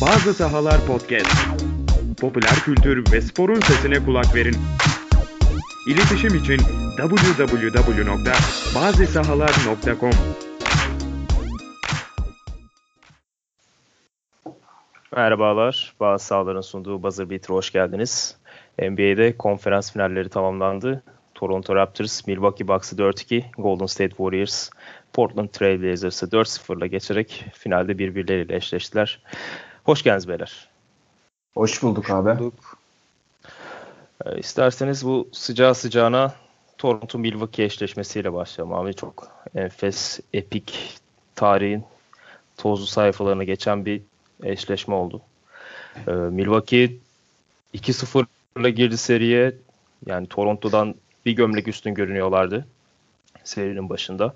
Bazı Sahalar Podcast. Popüler kültür ve sporun sesine kulak verin. İletişim için www.bazisahalar.com Merhabalar, Bazı Sahaların sunduğu Buzzer Beater'a hoş geldiniz. NBA'de konferans finalleri tamamlandı. Toronto Raptors, Milwaukee Bucks'ı 4-2, Golden State Warriors, Portland Trail Blazers'ı 4-0 ile geçerek finalde birbirleriyle eşleştiler. Hoş geldiniz beyler. Hoş bulduk abi. Bulduk. Ee, isterseniz bu sıcağı sıcağına Toronto Milwaukee eşleşmesiyle başlayalım abi. Çok enfes, epik, tarihin tozlu sayfalarına geçen bir eşleşme oldu. Ee, Milwaukee 2-0 ile girdi seriye. Yani Toronto'dan bir gömlek üstün görünüyorlardı serinin başında.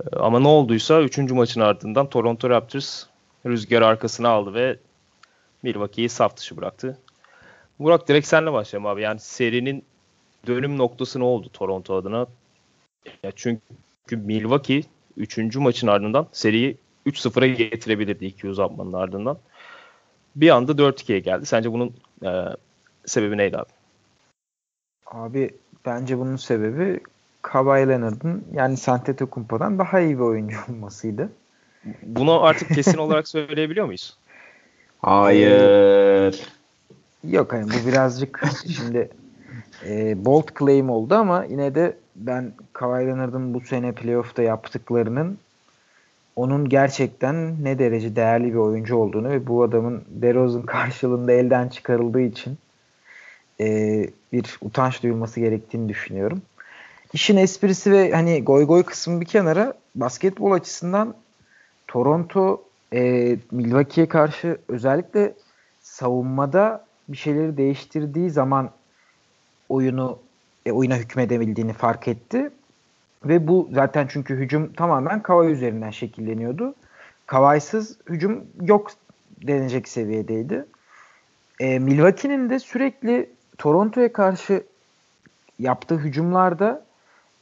Ee, ama ne olduysa 3. maçın ardından Toronto Raptors rüzgar arkasına aldı ve Milwaukee'yi saf dışı bıraktı. Burak direkt senle başlayalım abi. Yani serinin dönüm noktası ne oldu Toronto adına? Ya çünkü Milwaukee 3. maçın ardından seriyi 3-0'a getirebilirdi iki uzatmanın ardından. Bir anda 4-2'ye geldi. Sence bunun e, sebebi neydi abi? Abi bence bunun sebebi Kawhi Leonard'ın yani Antetokounmpo'dan daha iyi bir oyuncu olmasıydı. Bunu artık kesin olarak söyleyebiliyor muyuz? Hayır. Yok hani bu birazcık şimdi e, bold claim oldu ama yine de ben Kawhi Leonard'ın bu sene playoff'ta yaptıklarının onun gerçekten ne derece değerli bir oyuncu olduğunu ve bu adamın DeRozan karşılığında elden çıkarıldığı için e, bir utanç duyulması gerektiğini düşünüyorum. İşin esprisi ve hani goy goy kısmı bir kenara basketbol açısından Toronto e, Milwaukee'ye karşı özellikle savunmada bir şeyleri değiştirdiği zaman oyunu e, oyuna hükmedebildiğini fark etti. Ve bu zaten çünkü hücum tamamen Kawhi üzerinden şekilleniyordu. Kawhi'sız hücum yok denecek seviyedeydi. E, Milwaukee'nin de sürekli Toronto'ya karşı yaptığı hücumlarda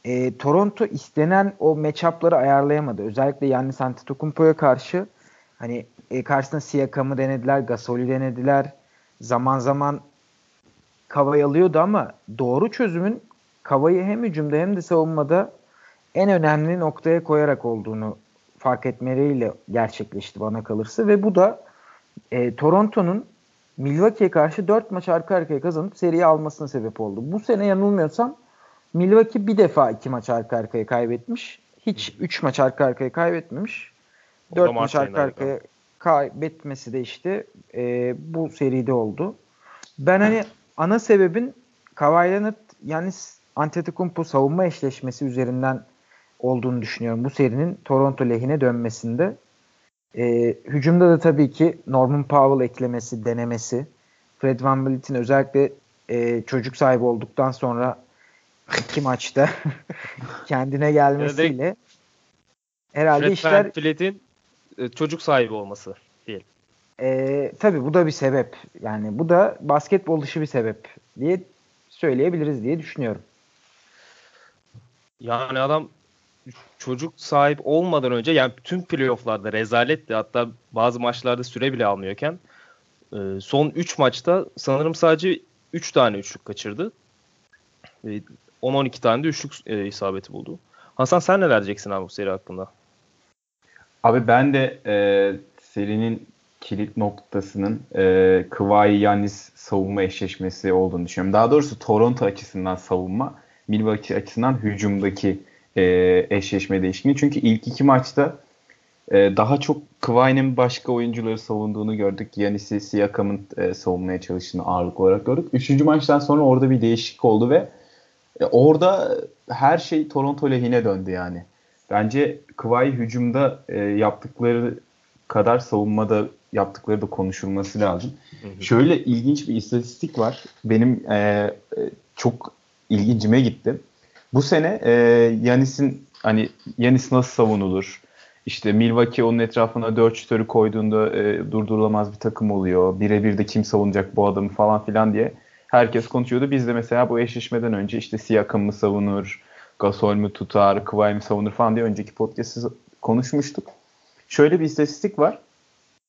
e, Toronto istenen o matchup'ları ayarlayamadı. Özellikle Yannis Antetokounmpo'ya karşı hani e, karşısında Siakam'ı denediler, Gasol'ü denediler. Zaman zaman Kava'yı alıyordu ama doğru çözümün Kava'yı hem hücumda hem de savunmada en önemli noktaya koyarak olduğunu fark etmeleriyle gerçekleşti bana kalırsa ve bu da e, Toronto'nun Milwaukee'ye karşı 4 maç arka arkaya kazanıp seriyi almasına sebep oldu. Bu sene yanılmıyorsam Milwaukee bir defa 2 maç arka arkaya kaybetmiş. Hiç 3 maç arka arkaya kaybetmemiş. 4 maç arka arkaya kaybetmesi de işte e, bu seride oldu. Ben hani ana sebebin Kawhi Leonard yani Antetokounmpo savunma eşleşmesi üzerinden olduğunu düşünüyorum. Bu serinin Toronto lehine dönmesinde. E, hücumda da tabii ki Norman Powell eklemesi, denemesi. Fred Van Vliet'in özellikle e, çocuk sahibi olduktan sonra iki maçta kendine gelmesiyle herhalde Fred işler... Vliet'in e, çocuk sahibi olması değil. E, tabii bu da bir sebep. Yani bu da basketbol dışı bir sebep diye söyleyebiliriz diye düşünüyorum. Yani adam çocuk sahip olmadan önce yani tüm playofflarda rezaletti. Hatta bazı maçlarda süre bile almıyorken e, son 3 maçta sanırım sadece 3 tane üçlük kaçırdı. 10-12 tane de üçlük e, isabeti buldu. Hasan sen ne vereceksin abi bu seri hakkında? Abi ben de e, serinin kilit noktasının e, Kawhi Yanis savunma eşleşmesi olduğunu düşünüyorum. Daha doğrusu Toronto açısından savunma, Milwaukee açısından hücumdaki e, eşleşme değişikliği. Çünkü ilk iki maçta e, daha çok Kawhi'nin başka oyuncuları savunduğunu gördük. Yanis'i Siakam'ın e, savunmaya çalıştığını ağırlık olarak gördük. Üçüncü maçtan sonra orada bir değişiklik oldu ve e, orada her şey Toronto lehine döndü yani. Bence Kawhi hücumda e, yaptıkları kadar savunmada yaptıkları da konuşulması lazım. Hı hı. Şöyle ilginç bir istatistik var. Benim e, e çok ilgincime gitti. Bu sene e, Yanis'in hani Yanis nasıl savunulur? İşte Milwaukee onun etrafına dört şütörü koyduğunda e, durdurulamaz bir takım oluyor. Birebir de kim savunacak bu adamı falan filan diye herkes konuşuyordu. Biz de mesela bu eşleşmeden önce işte Siakam mı savunur, Gasol mu tutar, Kıvay mı savunur falan diye önceki podcast'ı konuşmuştuk. Şöyle bir istatistik var.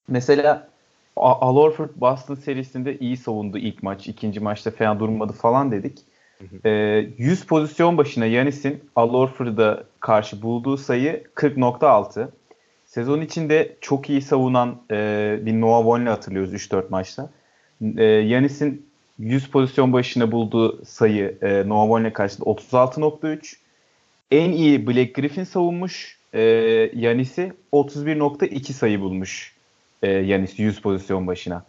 Mesela Al Horford Boston serisinde iyi savundu ilk maç. ikinci maçta fena durmadı falan dedik. Hı 100 pozisyon başına Yanis'in Al Horford'a karşı bulduğu sayı 40.6. Sezon içinde çok iyi savunan e, bir Noah Vonley hatırlıyoruz 3-4 maçta. E, Yanis'in 100 pozisyon başına bulduğu sayı e, Noah karşısında 36.3. En iyi Black Griffin savunmuş e, Yanis'i 31.2 sayı bulmuş e, Yanis 100 pozisyon başına.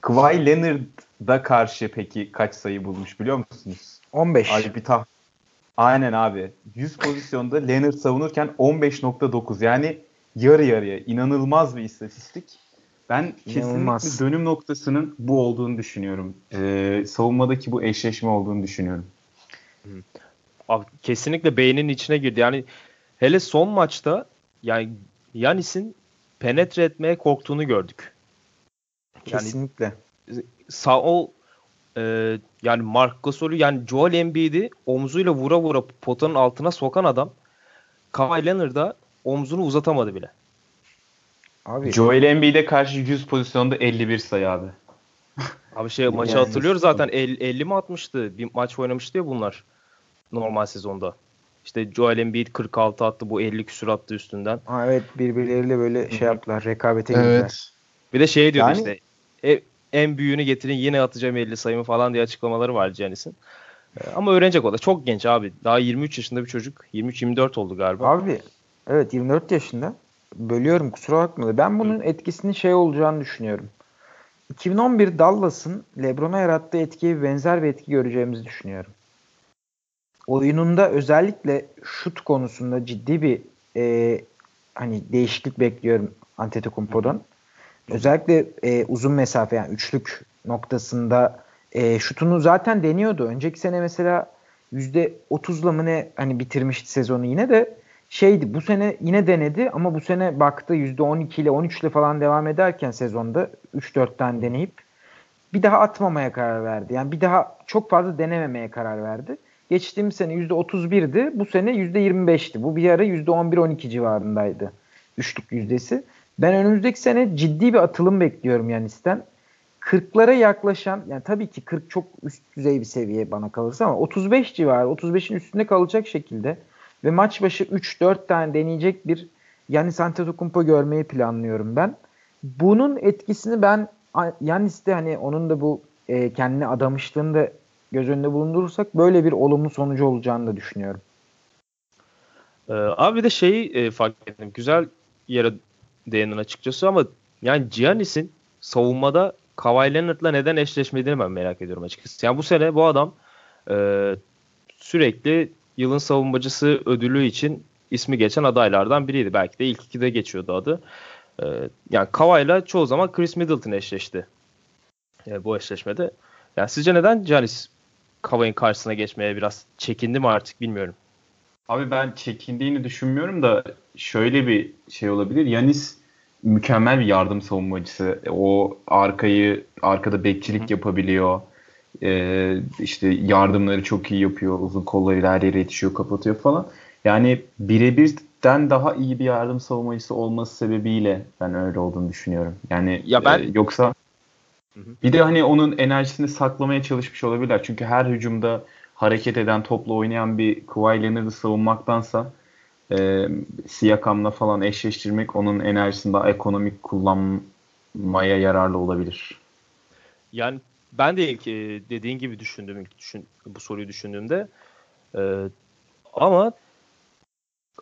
Kawhi Leonard'a karşı peki kaç sayı bulmuş biliyor musunuz? 15. Abi bir tah Aynen abi. 100 pozisyonda Leonard savunurken 15.9 yani yarı yarıya inanılmaz bir istatistik. Ben İnanılmaz. kesinlikle dönüm noktasının bu olduğunu düşünüyorum. Ee, savunmadaki bu eşleşme olduğunu düşünüyorum. Abi, kesinlikle beynin içine girdi. Yani hele son maçta yani Yanis'in penetre etmeye korktuğunu gördük. Yani, kesinlikle. Sağ o e, yani Mark Gasol'ü yani Joel Embiid'i omzuyla vura vura potanın altına sokan adam Kawhi Leonard'a omzunu uzatamadı bile. Abi, Joel Embiid'e karşı 100 pozisyonda 51 sayı abi. Abi şey maçı yani, hatırlıyoruz zaten 50, 50 mi atmıştı? Bir maç oynamıştı ya bunlar normal sezonda. İşte Joel Embiid 46 attı bu 50 küsur attı üstünden. Ha, evet birbirleriyle böyle şey yaptılar rekabete evet. girdiler. Bir de şey diyordu yani, işte e, en büyüğünü getirin yine atacağım 50 sayımı falan diye açıklamaları var Giannis'in. E, ama öğrenecek o da. Çok genç abi. Daha 23 yaşında bir çocuk. 23-24 oldu galiba. Abi evet 24 yaşında. Bölüyorum kusura bakma. Ben bunun etkisinin şey olacağını düşünüyorum. 2011 Dallas'ın LeBron'a yarattığı etkiye benzer bir etki göreceğimizi düşünüyorum. Oyununda özellikle şut konusunda ciddi bir e, hani değişiklik bekliyorum Antetokounmpo'dan. Özellikle e, uzun mesafe yani üçlük noktasında e, şutunu zaten deniyordu. Önceki sene mesela %30'la mı ne hani bitirmişti sezonu yine de şeydi bu sene yine denedi ama bu sene baktı %12 ile 13 ile falan devam ederken sezonda 3-4 tane deneyip bir daha atmamaya karar verdi. Yani bir daha çok fazla denememeye karar verdi. Geçtiğimiz sene %31'di. Bu sene %25'ti. Bu bir ara %11-12 civarındaydı. Üçlük yüzdesi. Ben önümüzdeki sene ciddi bir atılım bekliyorum Yanis'ten. 40'lara yaklaşan yani tabii ki 40 çok üst düzey bir seviye bana kalırsa ama 35 civarı 35'in üstünde kalacak şekilde ve maç başı 3-4 tane deneyecek bir Yanis Antetokounmpo görmeyi planlıyorum ben. Bunun etkisini ben Yanis'te hani onun da bu e, kendini adamışlığını da göz önünde bulundurursak böyle bir olumlu sonucu olacağını da düşünüyorum. Ee, abi de şeyi e, fark ettim. Güzel yere değindin açıkçası ama yani Giannis'in savunmada Kawhi Leonard'la neden eşleşmediğini ben merak ediyorum açıkçası. Yani bu sene bu adam e, sürekli yılın savunmacısı ödülü için ismi geçen adaylardan biriydi. Belki de ilk ikide geçiyordu adı. E, yani Kawhi'la çoğu zaman Chris Middleton eşleşti. E, bu eşleşmede. Yani sizce neden Giannis Kawhi'nin karşısına geçmeye biraz çekindi mi artık bilmiyorum. Abi ben çekindiğini düşünmüyorum da şöyle bir şey olabilir. Yanis mükemmel bir yardım savunmacısı. O arkayı arkada bekçilik yapabiliyor. Ee, işte yardımları çok iyi yapıyor. Uzun kollarıyla her yere yetişiyor, kapatıyor falan. Yani birebirden daha iyi bir yardım savunmacısı olması sebebiyle ben öyle olduğunu düşünüyorum. Yani ya ben e, yoksa bir de hani onun enerjisini saklamaya çalışmış olabilirler. Çünkü her hücumda hareket eden, topla oynayan bir Kawhi Leonard'ı savunmaktansa e, Siakam'la falan eşleştirmek onun enerjisini daha ekonomik kullanmaya yararlı olabilir. Yani ben de ilk e, dediğin gibi düşündüm ilk düşün, bu soruyu düşündüğümde. E, ama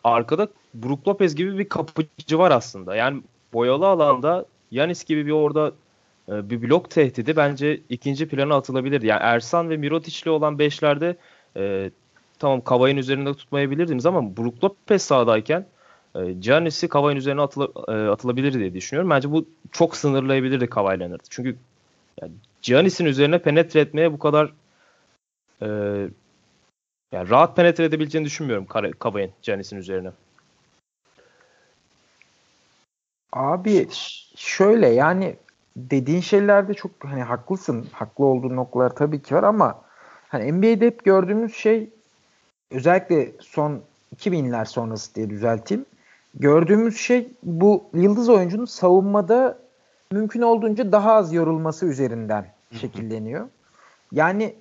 arkada Brook Lopez gibi bir kapıcı var aslında. Yani boyalı alanda Yanis gibi bir orada e, bir blok tehdidi bence ikinci plana atılabilir. Yani Ersan ve Mirotic'li olan beşlerde e, tamam Kavay'ın üzerinde tutmayabilirdiniz ama Brook Lopez sahadayken e, Giannis'i Kavay'ın üzerine atıla, e, atılabilir diye düşünüyorum. Bence bu çok sınırlayabilirdi Kawhi Leonard. Çünkü yani Giannis'in üzerine penetre etmeye bu kadar e, yani rahat penetre edebileceğini düşünmüyorum Kavay'ın Giannis'in üzerine. Abi şöyle yani dediğin şeylerde çok hani haklısın. Haklı olduğun noktalar tabii ki var ama hani NBA'de hep gördüğümüz şey özellikle son 2000'ler sonrası diye düzelteyim. Gördüğümüz şey bu yıldız oyuncunun savunmada mümkün olduğunca daha az yorulması üzerinden şekilleniyor. Yani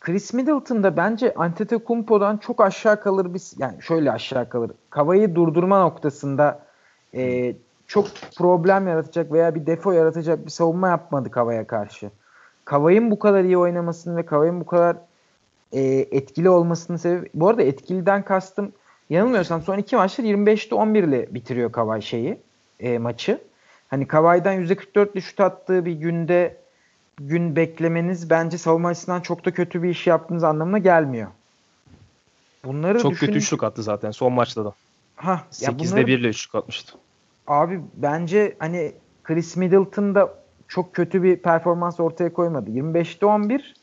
Chris Middleton da bence Antetokounmpo'dan çok aşağı kalır bir yani şöyle aşağı kalır. Kavayı durdurma noktasında e, çok problem yaratacak veya bir defo yaratacak bir savunma yapmadı Kavaya karşı. Kavay'ın bu kadar iyi oynamasının ve Kavay'ın bu kadar e, etkili olmasının sebebi bu arada etkiliden kastım yanılmıyorsam son iki maçta 25'te 11 ile bitiriyor Kavay şeyi e, maçı. Hani Kavay'dan %44'lü şut attığı bir günde gün beklemeniz bence savunma açısından çok da kötü bir iş yaptığınız anlamına gelmiyor. Bunları Çok düşünün... kötü üçlük attı zaten son maçta da. Ha, 8'de bunları... 1 ile üçlük atmıştı. Abi bence hani Chris Middleton da çok kötü bir performans ortaya koymadı. 25'te 11,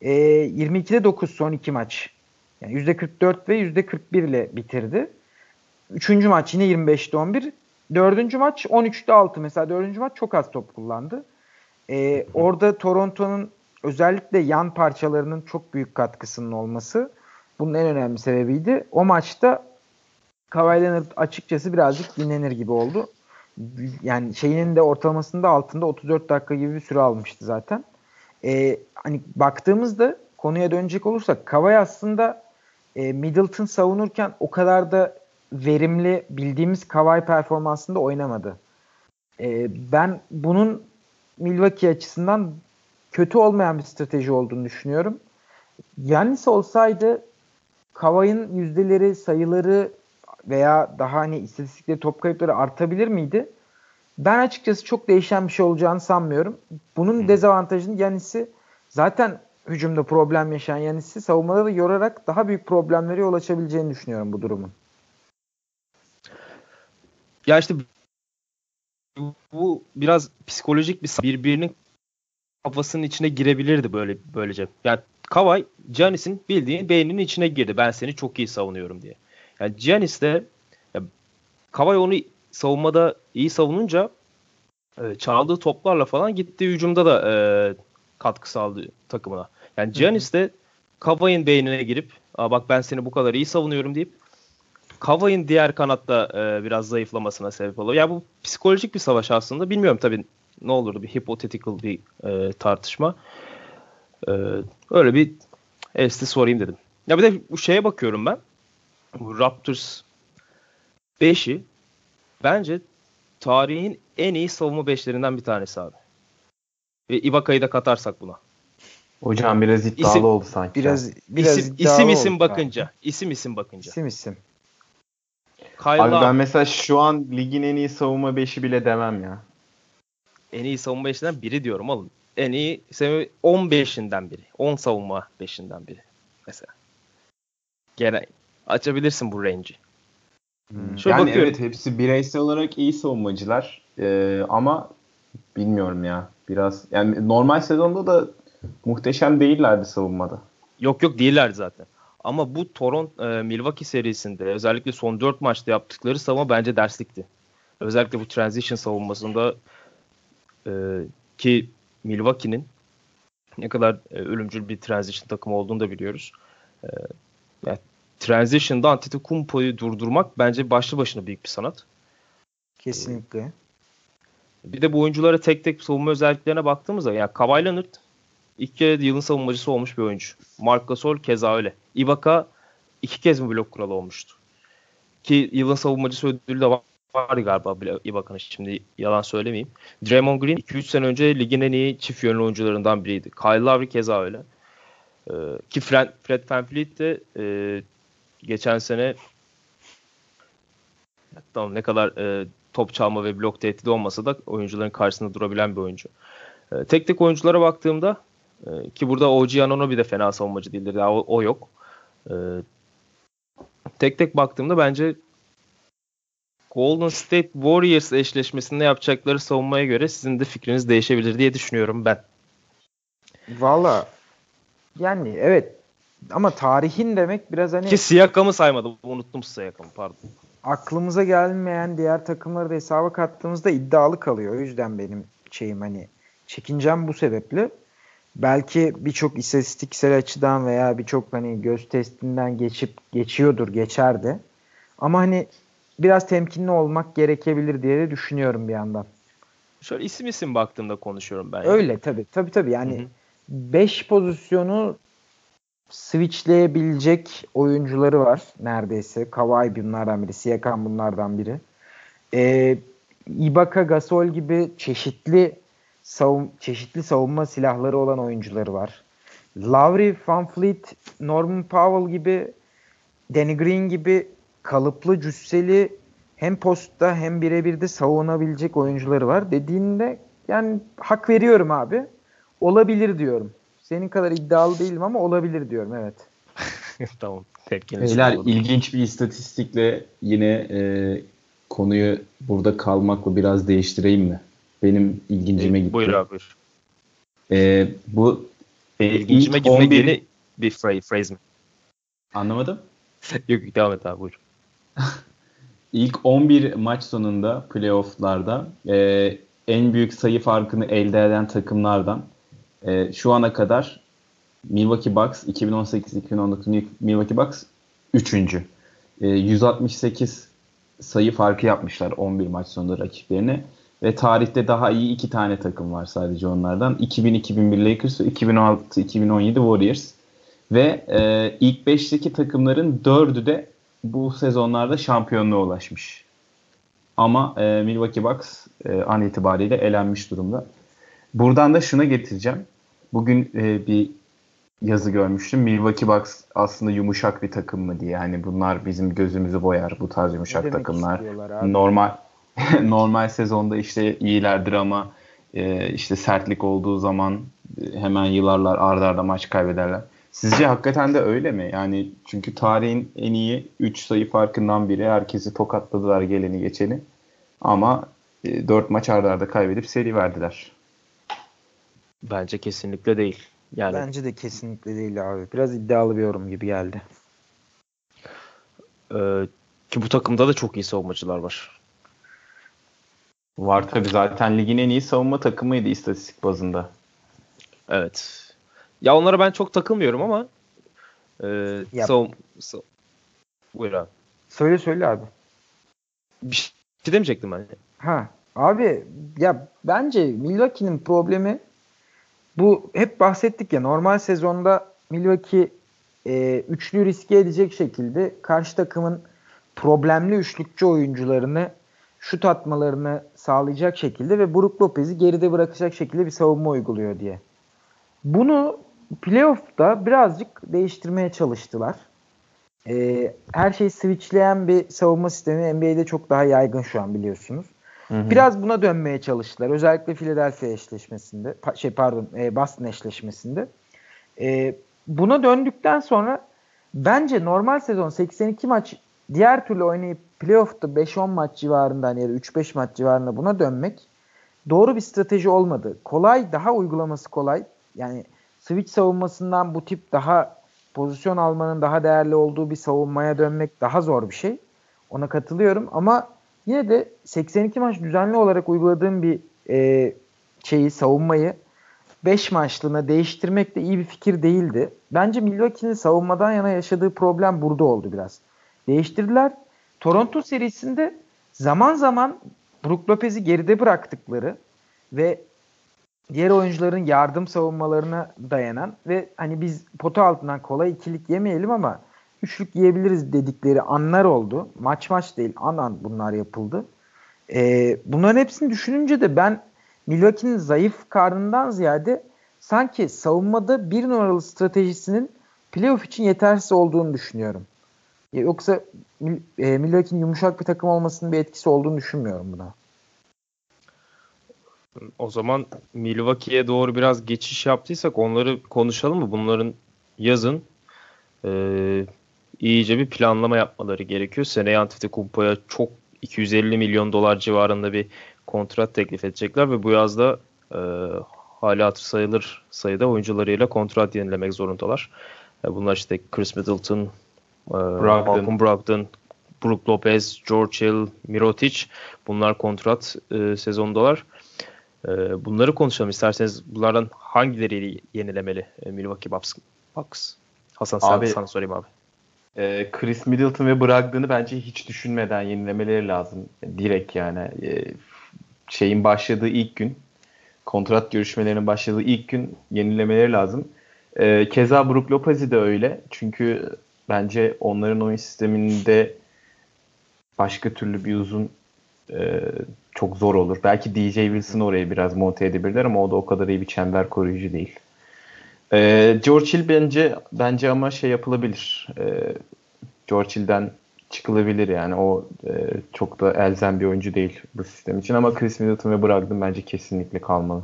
e, 22'de 9 son iki maç. Yani %44 ve %41 ile bitirdi. Üçüncü maç yine 25'te 11. Dördüncü maç 13'te 6. Mesela dördüncü maç çok az top kullandı. E, orada Toronto'nun özellikle yan parçalarının çok büyük katkısının olması bunun en önemli sebebiydi. O maçta Kawhi Leonard açıkçası birazcık dinlenir gibi oldu. Yani şeyinin de ortalamasında altında 34 dakika gibi bir süre almıştı zaten. Ee, hani baktığımızda konuya dönecek olursak Kawhi aslında e, Middleton savunurken o kadar da verimli bildiğimiz Kawhi performansında oynamadı. E, ben bunun Milwaukee açısından kötü olmayan bir strateji olduğunu düşünüyorum. Yannis olsaydı Kavay'ın yüzdeleri, sayıları veya daha hani istatistikleri, top kayıpları artabilir miydi? Ben açıkçası çok değişen bir şey olacağını sanmıyorum. Bunun hmm. dezavantajını Yanis'i zaten hücumda problem yaşayan Yanis'i savunmada da yorarak daha büyük problemlere yol açabileceğini düşünüyorum bu durumun. Ya işte bu biraz psikolojik bir birbirinin kafasının içine girebilirdi böyle böylece. Yani Kavay Giannis'in bildiğin beyninin içine girdi. Ben seni çok iyi savunuyorum diye. Yani Giannis de ya, Kavay onu savunmada iyi savununca e, çaldığı toplarla falan gitti hücumda da e, katkı sağladı takımına. Yani Giannis de Kavay'ın beynine girip Aa, bak ben seni bu kadar iyi savunuyorum deyip Kavay'ın diğer kanatta e, biraz zayıflamasına sebep oluyor. Ya yani bu psikolojik bir savaş aslında. Bilmiyorum tabii ne olurdu bir hypothetical bir e, tartışma. E, öyle bir esti sorayım dedim. Ya bir de bu şeye bakıyorum ben. Bu Raptors 5'i bence tarihin en iyi savunma 5'lerinden bir tanesi abi. Ve Ibaka'yı da katarsak buna. Hocam biraz iddialı isim, oldu sanki. Biraz, biraz isim, isim isim bakınca. Yani. İsim isim bakınca. İsim isim. Kyle Abi ben mesela şu an ligin en iyi savunma 5'i bile demem ya. En iyi savunma 5'inden biri diyorum oğlum. En iyi 15'inden biri. 10 savunma 5'inden biri. Mesela. Gene açabilirsin bu range'i. Hmm. Şöyle yani bakıyorum. evet hepsi bireysel olarak iyi savunmacılar. Ee, ama bilmiyorum ya. Biraz yani normal sezonda da muhteşem değillerdi savunmada. Yok yok değiller zaten. Ama bu Toronto e, Milwaukee serisinde özellikle son 4 maçta yaptıkları savunma bence derslikti. Özellikle bu transition savunmasında e, ki Milwaukee'nin ne kadar e, ölümcül bir transition takımı olduğunu da biliyoruz. E, yani transition'da Antetokounmpo'yu durdurmak bence başlı başına büyük bir sanat. Kesinlikle. Bir de bu oyunculara tek tek savunma özelliklerine baktığımızda yani Kawhi Leonard İlk kere yılın savunmacısı olmuş bir oyuncu. Mark Gasol keza öyle. Ibaka iki kez mi blok kralı olmuştu? Ki yılın savunmacısı ödülü de vardı galiba Ibaka'nın şimdi yalan söylemeyeyim. Draymond Green 2-3 sene önce ligin en iyi çift yönlü oyuncularından biriydi. Kyle Lowry keza öyle. Ee, ki Fred, Fred VanVleet de e, geçen sene tamam ne kadar e, top çalma ve blok tehdidi olmasa da oyuncuların karşısında durabilen bir oyuncu. E, tek tek oyunculara baktığımda ee, ki burada OG Anono bir de fena savunmacı değildir. Daha o, o yok. E, tek tek baktığımda bence Golden State Warriors eşleşmesinde yapacakları savunmaya göre sizin de fikriniz değişebilir diye düşünüyorum ben. Valla yani evet ama tarihin demek biraz hani ki Siyakam'ı saymadım. Unuttum Siyakam'ı pardon. Aklımıza gelmeyen diğer takımları da hesaba kattığımızda iddialı kalıyor. O yüzden benim şeyim hani çekincem bu sebeple belki birçok istatistiksel açıdan veya birçok hani göz testinden geçip geçiyordur, geçerdi. Ama hani biraz temkinli olmak gerekebilir diye de düşünüyorum bir yandan. şöyle isim isim baktığımda konuşuyorum ben. Öyle tabii. Tabii tabii. Yani 5 pozisyonu switchleyebilecek oyuncuları var neredeyse. Kawhi bunlardan biri. Siakam bunlardan biri. Ee, Ibaka, Gasol gibi çeşitli savun çeşitli savunma silahları olan oyuncuları var. Lowry, Van Fleet, Norman Powell gibi Danny Green gibi kalıplı, cüsseli hem postta hem birebir de savunabilecek oyuncuları var. Dediğinde yani hak veriyorum abi. Olabilir diyorum. Senin kadar iddialı değilim ama olabilir diyorum evet. tamam. Beyler ilginç bir istatistikle yine e, konuyu burada kalmakla biraz değiştireyim mi? Benim ilgincime gitti. Buyur abi buyur. E, bu e, ilgincime gitmek 11... yeni bir phrase, phrase mi? Anlamadım. Yok devam et abi buyur. İlk 11 maç sonunda playofflarda e, en büyük sayı farkını elde eden takımlardan e, şu ana kadar Milwaukee Bucks 2018-2019 Milwaukee Bucks 3. E, 168 sayı farkı yapmışlar 11 maç sonunda rakiplerine. Ve tarihte daha iyi iki tane takım var sadece onlardan. 2000-2001 Lakers ve 2016-2017 Warriors. Ve e, ilk 5'teki takımların 4'ü de bu sezonlarda şampiyonluğa ulaşmış. Ama e, Milwaukee Bucks e, an itibariyle elenmiş durumda. Buradan da şuna getireceğim. Bugün e, bir yazı görmüştüm. Milwaukee Bucks aslında yumuşak bir takım mı diye. Hani bunlar bizim gözümüzü boyar bu tarz yumuşak takımlar. Normal normal sezonda işte iyilerdir ama e, işte sertlik olduğu zaman e, hemen yılarlar ardarda arda maç kaybederler. Sizce hakikaten de öyle mi? Yani çünkü tarihin en iyi 3 sayı farkından biri. Herkesi tokatladılar geleni geçeni. Ama e, 4 maç ardarda arda kaybedip seri verdiler. Bence kesinlikle değil. Yani Bence de kesinlikle değil abi. Biraz iddialı bir yorum gibi geldi. Ee, ki bu takımda da çok iyi savunmacılar var. Var tabi zaten ligin en iyi savunma takımıydı istatistik bazında. Evet. Ya onlara ben çok takılmıyorum ama e, savun... Sav Buyur abi. Söyle söyle abi. Bir şey demeyecektim ben. Ha abi ya bence Milwaukee'nin problemi bu hep bahsettik ya normal sezonda Milwaukee e, üçlü riske edecek şekilde karşı takımın problemli üçlükçü oyuncularını şut atmalarını sağlayacak şekilde ve Brook Lopez'i geride bırakacak şekilde bir savunma uyguluyor diye. Bunu playoff'ta birazcık değiştirmeye çalıştılar. Ee, her şeyi switchleyen bir savunma sistemi NBA'de çok daha yaygın şu an biliyorsunuz. Hı hı. Biraz buna dönmeye çalıştılar. Özellikle Philadelphia eşleşmesinde, şey pardon, e, Boston eşleşmesinde. E, buna döndükten sonra bence normal sezon 82 maç diğer türlü oynayıp playoff'ta 5-10 maç civarında hani 3-5 maç civarında buna dönmek doğru bir strateji olmadı. Kolay, daha uygulaması kolay. Yani switch savunmasından bu tip daha pozisyon almanın daha değerli olduğu bir savunmaya dönmek daha zor bir şey. Ona katılıyorum ama yine de 82 maç düzenli olarak uyguladığım bir e, şeyi savunmayı 5 maçlığına değiştirmek de iyi bir fikir değildi. Bence Milwaukee'nin savunmadan yana yaşadığı problem burada oldu biraz. Değiştirdiler. Toronto serisinde zaman zaman Brook Lopez'i geride bıraktıkları ve diğer oyuncuların yardım savunmalarına dayanan ve hani biz pota altından kolay ikilik yemeyelim ama üçlük yiyebiliriz dedikleri anlar oldu. Maç maç değil an an bunlar yapıldı. Ee, bunların hepsini düşününce de ben Milwaukee'nin zayıf karnından ziyade sanki savunmada bir numaralı stratejisinin playoff için yetersiz olduğunu düşünüyorum. Yoksa e, Milwaukee'nin yumuşak bir takım olmasının bir etkisi olduğunu düşünmüyorum buna. O zaman Milwaukee'ye doğru biraz geçiş yaptıysak onları konuşalım mı? Bunların yazın e, iyice bir planlama yapmaları gerekiyor. Seneye Antetokounmpo'ya çok 250 milyon dolar civarında bir kontrat teklif edecekler ve bu yazda e, hala hatır sayılır sayıda oyuncularıyla kontrat yenilemek zorundalar. E, bunlar işte Chris Middleton, Brogdon. Malcolm Brogdon, Brook Lopez, George Hill, Mirotic bunlar kontrat e, sezondalar. E, bunları konuşalım isterseniz. Bunlardan hangileri yenilemeli e, Milwaukee Bucks? Bucks. Hasan abi, sana sorayım abi. E, Chris Middleton ve Brogdon'u bence hiç düşünmeden yenilemeleri lazım. Direkt yani. E, şeyin başladığı ilk gün kontrat görüşmelerinin başladığı ilk gün yenilemeleri lazım. E, keza Brook Lopez'i de öyle. Çünkü bence onların oyun sisteminde başka türlü bir uzun e, çok zor olur. Belki DJ Wilson oraya biraz monte edebilirler ama o da o kadar iyi bir çember koruyucu değil. E, George Hill bence bence ama şey yapılabilir. E, George Hill'den çıkılabilir yani. O e, çok da elzem bir oyuncu değil bu sistem için ama Chris Middleton ve Brogdon bence kesinlikle kalmalı.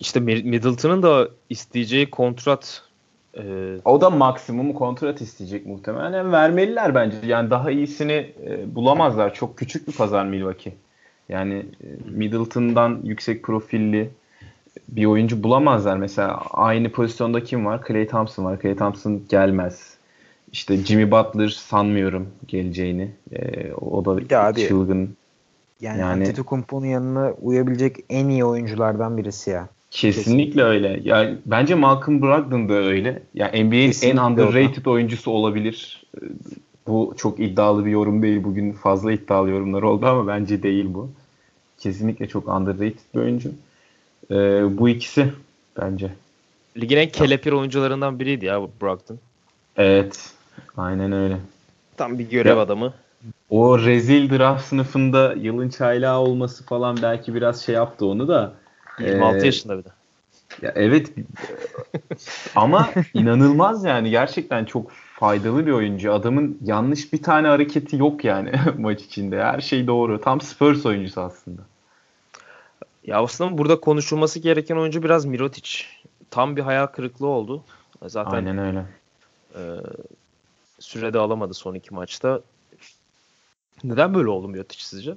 İşte Middleton'ın da isteyeceği kontrat e... o da maksimum kontrat isteyecek muhtemelen. Vermeliler bence. Yani daha iyisini e, bulamazlar. Çok küçük bir pazar Milwaukee. Yani e, Middleton'dan yüksek profilli bir oyuncu bulamazlar. Mesela aynı pozisyonda kim var? Clay Thompson var. Clay Thompson gelmez. İşte Jimmy Butler sanmıyorum geleceğini. E, o da bir abi, çılgın. Yani, yani Antetokounmpo'nun yanına uyabilecek en iyi oyunculardan birisi ya. Kesinlikle, öyle. Yani bence Malcolm Brogdon da öyle. Yani NBA'in en underrated o. oyuncusu olabilir. Bu çok iddialı bir yorum değil. Bugün fazla iddialı yorumlar oldu ama bence değil bu. Kesinlikle çok underrated bir oyuncu. Ee, bu ikisi bence. Ligin en kelepir oyuncularından biriydi ya Brogdon. Evet. Aynen öyle. Tam bir görev ya, adamı. O rezil draft sınıfında yılın çaylağı olması falan belki biraz şey yaptı onu da 26 ee, yaşında bir de. Ya evet ama inanılmaz yani gerçekten çok faydalı bir oyuncu. Adamın yanlış bir tane hareketi yok yani maç içinde. Her şey doğru. Tam Spurs oyuncusu aslında. Ya aslında burada konuşulması gereken oyuncu biraz Mirotic. Tam bir hayal kırıklığı oldu. Zaten Aynen öyle. E, sürede alamadı son iki maçta. Neden böyle oldu Mirotic sizce?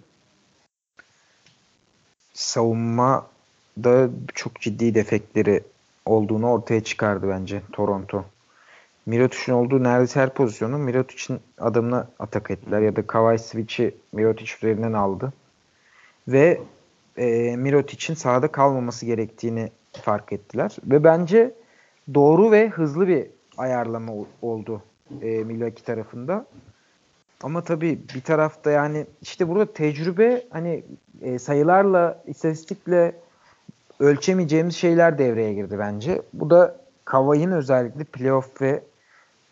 Savunma da çok ciddi defekleri olduğunu ortaya çıkardı bence Toronto. Mirotic'in olduğu neredeyse her pozisyonu Mirotic'in adamına atak ettiler ya da Kawhi switch'i Mirotic üzerinden aldı. Ve e, Mirotic'in sahada kalmaması gerektiğini fark ettiler. Ve bence doğru ve hızlı bir ayarlama oldu e, Milwaukee tarafında. Ama tabii bir tarafta yani işte burada tecrübe hani e, sayılarla, istatistikle ölçemeyeceğimiz şeyler devreye girdi bence. Bu da Kavay'ın özellikle playoff ve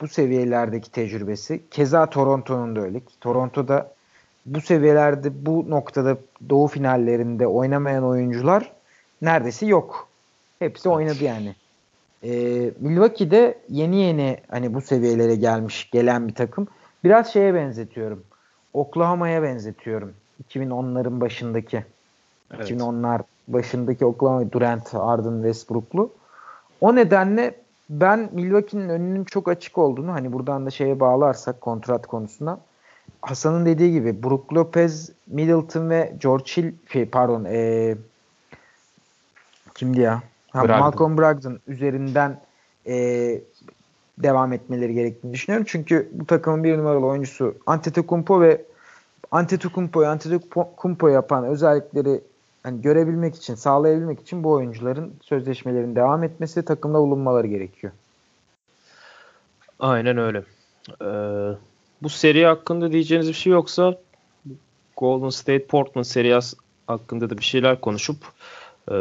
bu seviyelerdeki tecrübesi. Keza Toronto'nun da öyle. Toronto'da bu seviyelerde bu noktada doğu finallerinde oynamayan oyuncular neredeyse yok. Hepsi oynadı yani. Ee, Milwaukee'de yeni yeni hani bu seviyelere gelmiş gelen bir takım. Biraz şeye benzetiyorum. Oklahoma'ya benzetiyorum. 2010'ların başındaki. Evet. 2010'lar başındaki Oklahoma Durant, Harden, Westbrook'lu. O nedenle ben Milwaukee'nin önünün çok açık olduğunu hani buradan da şeye bağlarsak kontrat konusuna Hasan'ın dediği gibi Brook Lopez, Middleton ve George Hill şey, pardon ee, kimdi ya? Ha, Brogdon. Malcolm Brogdon üzerinden ee, devam etmeleri gerektiğini düşünüyorum. Çünkü bu takımın bir numaralı oyuncusu Antetokounmpo ve Antetokounmpo'yu Antetokounmpo yapan özellikleri hani görebilmek için, sağlayabilmek için bu oyuncuların sözleşmelerin devam etmesi, takımda bulunmaları gerekiyor. Aynen öyle. Ee, bu seri hakkında diyeceğiniz bir şey yoksa Golden State Portland serisi hakkında da bir şeyler konuşup e,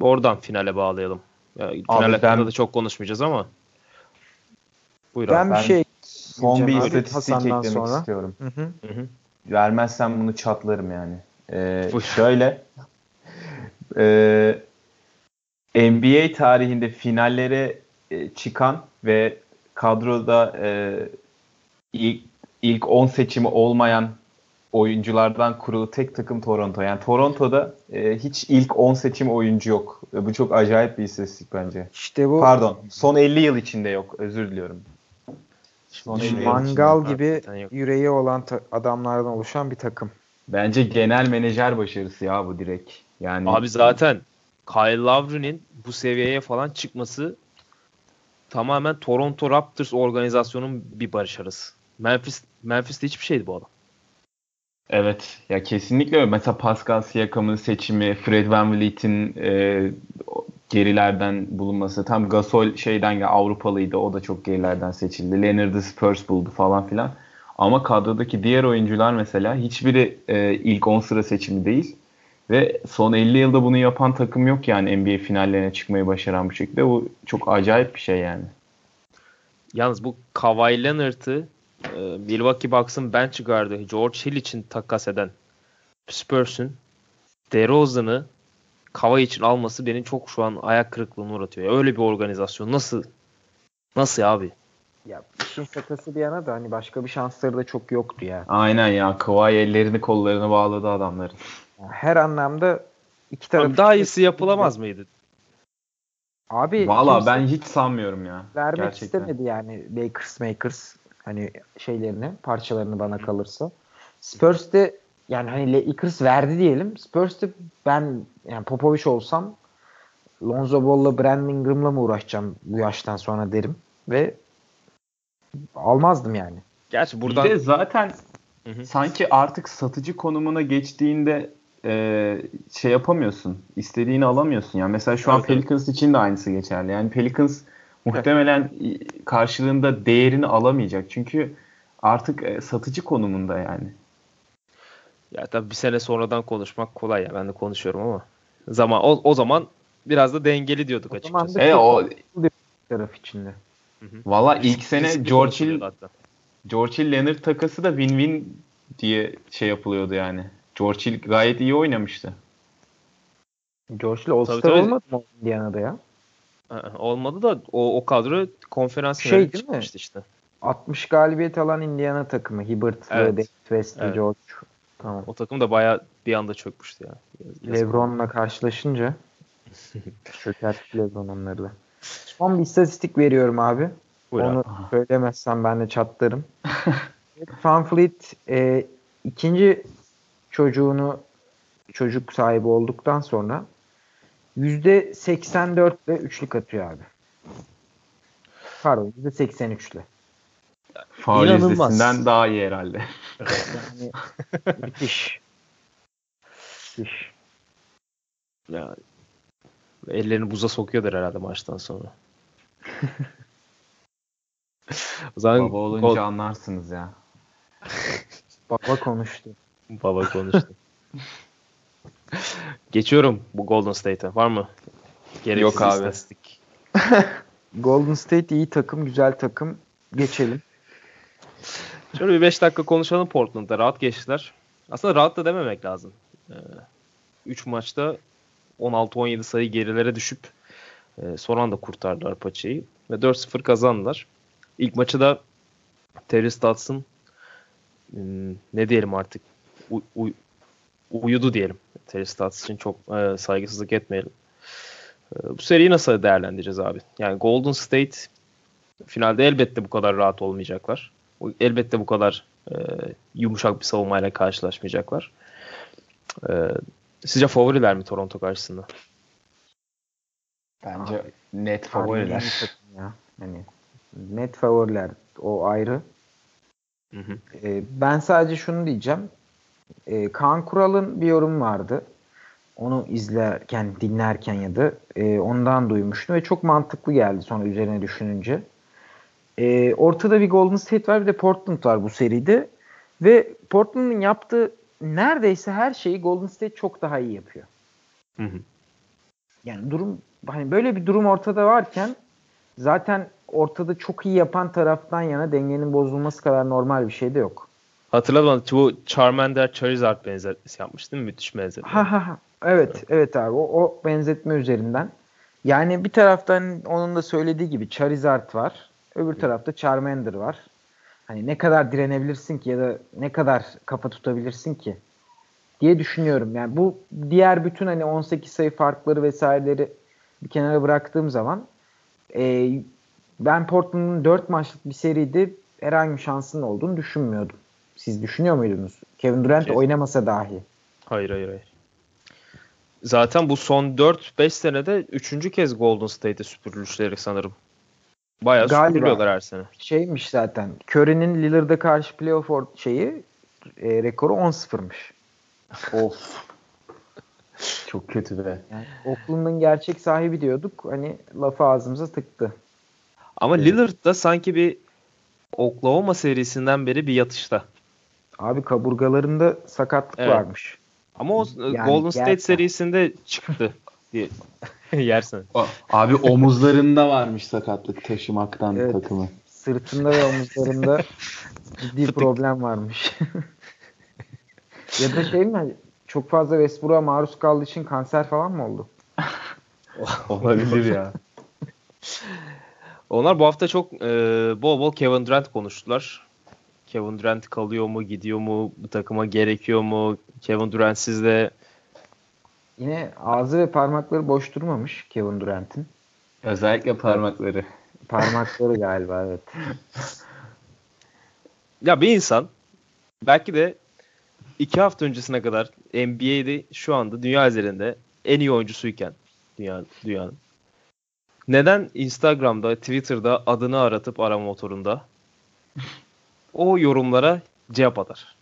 oradan finale bağlayalım. Yani Abi final hakkında da çok konuşmayacağız ama. Buyur ben abi. bir şey son bir istatistik eklemek sonra. istiyorum. Hı hı. Hı hı. Vermezsem bunu çatlarım yani. Ee, şöyle e, NBA tarihinde finallere e, çıkan ve kadroda e, ilk, ilk 10 seçimi olmayan oyunculardan kurulu tek takım Toronto. Yani Toronto'da e, hiç ilk 10 seçim oyuncu yok. E, bu çok acayip bir istatistik bence. İşte bu Pardon. Son 50 yıl içinde yok. Özür diliyorum. Son Mangal gibi yüreği olan adamlardan oluşan bir takım. Bence genel menajer başarısı ya bu direkt. Yani Abi zaten Kyle Lowry'nin bu seviyeye falan çıkması tamamen Toronto Raptors organizasyonun bir başarısı. Memphis Memphis'te hiçbir şeydi bu adam. Evet. Ya kesinlikle öyle. Mesela Pascal Siakam'ın seçimi, Fred VanVleet'in e, gerilerden bulunması. Tam Gasol şeyden ya Avrupalıydı. O da çok gerilerden seçildi. Leonard'ı Spurs buldu falan filan. Ama kadrodaki diğer oyuncular mesela hiçbiri e, ilk 10 sıra seçimi değil. Ve son 50 yılda bunu yapan takım yok yani NBA finallerine çıkmayı başaran bu şekilde. Bu çok acayip bir şey yani. Yalnız bu Kawhi Leonard'ı e, Milwaukee Bucks'ın bench guardı George Hill için takas eden Spurs'un DeRozan'ı Kawhi için alması beni çok şu an ayak kırıklığına uğratıyor. Öyle bir organizasyon nasıl nasıl abi? Ya işin şakası bir yana da hani başka bir şansları da çok yoktu ya. Aynen ya. Kawhi ellerini kollarını bağladı adamların. Her anlamda iki taraf Abi daha iyisi yapılamaz mıydı? Abi Valla ben hiç sanmıyorum ya. vermek Gerçekten. istemedi yani Lakers Makers hani şeylerini parçalarını bana kalırsa. Spurs de yani hani Lakers verdi diyelim. Spurs de ben yani Popovich olsam Lonzo Ball'la Brandon Ingram'la mı uğraşacağım bu yaştan sonra derim ve almazdım yani. Gerçi Buradan... Bir de zaten Hı hı. sanki artık satıcı konumuna geçtiğinde e, şey yapamıyorsun. İstediğini alamıyorsun. Yani mesela şu an Evet, evet. Pelicans için de aynısı geçerli. Yani Pelicans muhtemelen karşılığında değerini alamayacak. Çünkü artık e, satıcı konumunda yani. ya tabii bir sene sonradan konuşmak kolay ya. Ben de konuşuyorum ama zaman o, o zaman biraz da dengeli diyorduk O açıkçası. da- E o taraf içinde. Valla ilk Riskli sene George Hill. George Hill Leonard takası da win-win diye şey yapılıyordu yani. George Hill gayet iyi oynamıştı. George Hill All-Star olmadı mı Indiana'da ya? Aa, Olmadı da o, o kadro konferans Şey değil mi? işte. 60 galibiyet alan Indiana takımı. Hibbert'lı, Evet. David West'li, Evet. George. Tamam. O takım da bayağı bir anda çökmüştü ya. Lebron'la karşılaşınca çökertti Lebron onları da. Son bir istatistik veriyorum abi. Buyur abi. Onu söylemezsem ben de çatlarım. Van Fleet e, ikinci çocuğunu çocuk sahibi olduktan sonra %84 ile üçlük atıyor abi. Pardon %83 ile. Faul İnanılmaz. yüzdesinden daha iyi herhalde. Yani müthiş. Müthiş. Ya, ellerini buza sokuyordur herhalde maçtan sonra. o zaman Baba olunca Gol- anlarsınız ya. Baba konuştu. Baba konuştu. Geçiyorum bu Golden State'e. Var mı? Gereksiz Yok abi. istatistik. Golden State iyi takım, güzel takım. Geçelim. Şöyle bir 5 dakika konuşalım Portland'da. Rahat geçtiler. Aslında rahat da dememek lazım. 3 maçta 16-17 sayı gerilere düşüp e, son anda kurtardılar paçayı. Ve 4-0 kazandılar. İlk maçı da Terry Stotts'ın hmm, ne diyelim artık u- u- uyudu diyelim. Terry Stotts için çok e, saygısızlık etmeyelim. E, bu seriyi nasıl değerlendireceğiz abi? Yani Golden State finalde elbette bu kadar rahat olmayacaklar. Elbette bu kadar e, yumuşak bir savunmayla karşılaşmayacaklar. E, sizce favoriler mi Toronto karşısında? Bence net en iyi favoriler. ya. Hani net favoriler o ayrı. Hı hı. Ee, ben sadece şunu diyeceğim. Ee, Kaan Kural'ın bir yorum vardı. Onu izlerken, dinlerken ya da e, ondan duymuştum ve çok mantıklı geldi sonra üzerine düşününce. Ee, ortada bir Golden State var bir de Portland var bu seride ve Portland'ın yaptığı neredeyse her şeyi Golden State çok daha iyi yapıyor. Hı hı. Yani durum hani böyle bir durum ortada varken zaten ortada çok iyi yapan taraftan yana dengenin bozulması kadar normal bir şey de yok. Hatırladım bu Charmander Charizard benzetmesi yapmış değil mi? Müthiş benzetme. Ha ha ha. Evet, evet abi. O, o benzetme üzerinden. Yani bir taraftan onun da söylediği gibi Charizard var. Öbür tarafta Charmander var. Hani ne kadar direnebilirsin ki ya da ne kadar kafa tutabilirsin ki diye düşünüyorum. Yani bu diğer bütün hani 18 sayı farkları vesaireleri bir kenara bıraktığım zaman e, ben Portland'ın 4 maçlık bir seride herhangi bir şansının olduğunu düşünmüyordum. Siz düşünüyor muydunuz? Kevin Durant Kes- oynamasa dahi. Hayır hayır hayır. Zaten bu son 4-5 senede 3. kez Golden State'e süpürülüşleri sanırım. Bayağı Galiba. süpürülüyorlar her sene. şeymiş zaten. Curry'nin Lillard'a karşı playoff şeyi e, rekoru 10-0'mış. Of. Çok kötü be. Yani Oakland'ın gerçek sahibi diyorduk. Hani lafı ağzımıza tıktı. Ama Lillard da sanki bir Oklahoma serisinden beri bir yatışta. Abi kaburgalarında sakatlık Evet. varmış. Ama o Yani Golden State gerçekten. serisinde çıktı diye yersin. Abi omuzlarında varmış sakatlık taşımaktan Evet. takımı. Sırtında ve omuzlarında ciddi problem varmış. ya da şey mi? Çok fazla Westbrook'a maruz kaldığı için kanser falan mı oldu? Olabilir ya. Onlar bu hafta çok e, bol bol Kevin Durant konuştular. Kevin Durant kalıyor mu, gidiyor mu, bu takıma gerekiyor mu? Kevin Durant sizde Yine ağzı ve parmakları boş durmamış Kevin Durant'in. Özellikle parmakları. Parmakları galiba evet. ya bir insan belki de iki hafta öncesine kadar NBA'de şu anda dünya üzerinde en iyi oyuncusuyken dünya, dünyanın neden Instagram'da, Twitter'da adını aratıp arama motorunda o yorumlara cevap atar?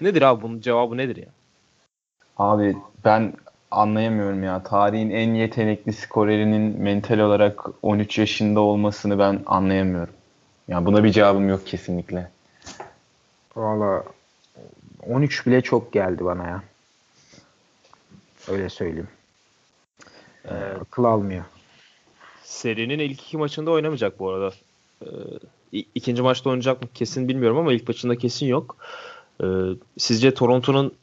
Nedir abi bunun cevabı nedir ya? Abi ben anlayamıyorum ya. Tarihin en yetenekli skorerinin mental olarak 13 yaşında olmasını ben anlayamıyorum. Ya buna bir cevabım yok kesinlikle. Valla 13 bile çok geldi bana ya. Öyle söyleyeyim. Ee, akıl almıyor. Serinin ilk iki maçında oynamayacak bu arada. Ee, ikinci maçta oynayacak mı kesin bilmiyorum ama ilk maçında kesin yok. Ee, sizce Toronto'nun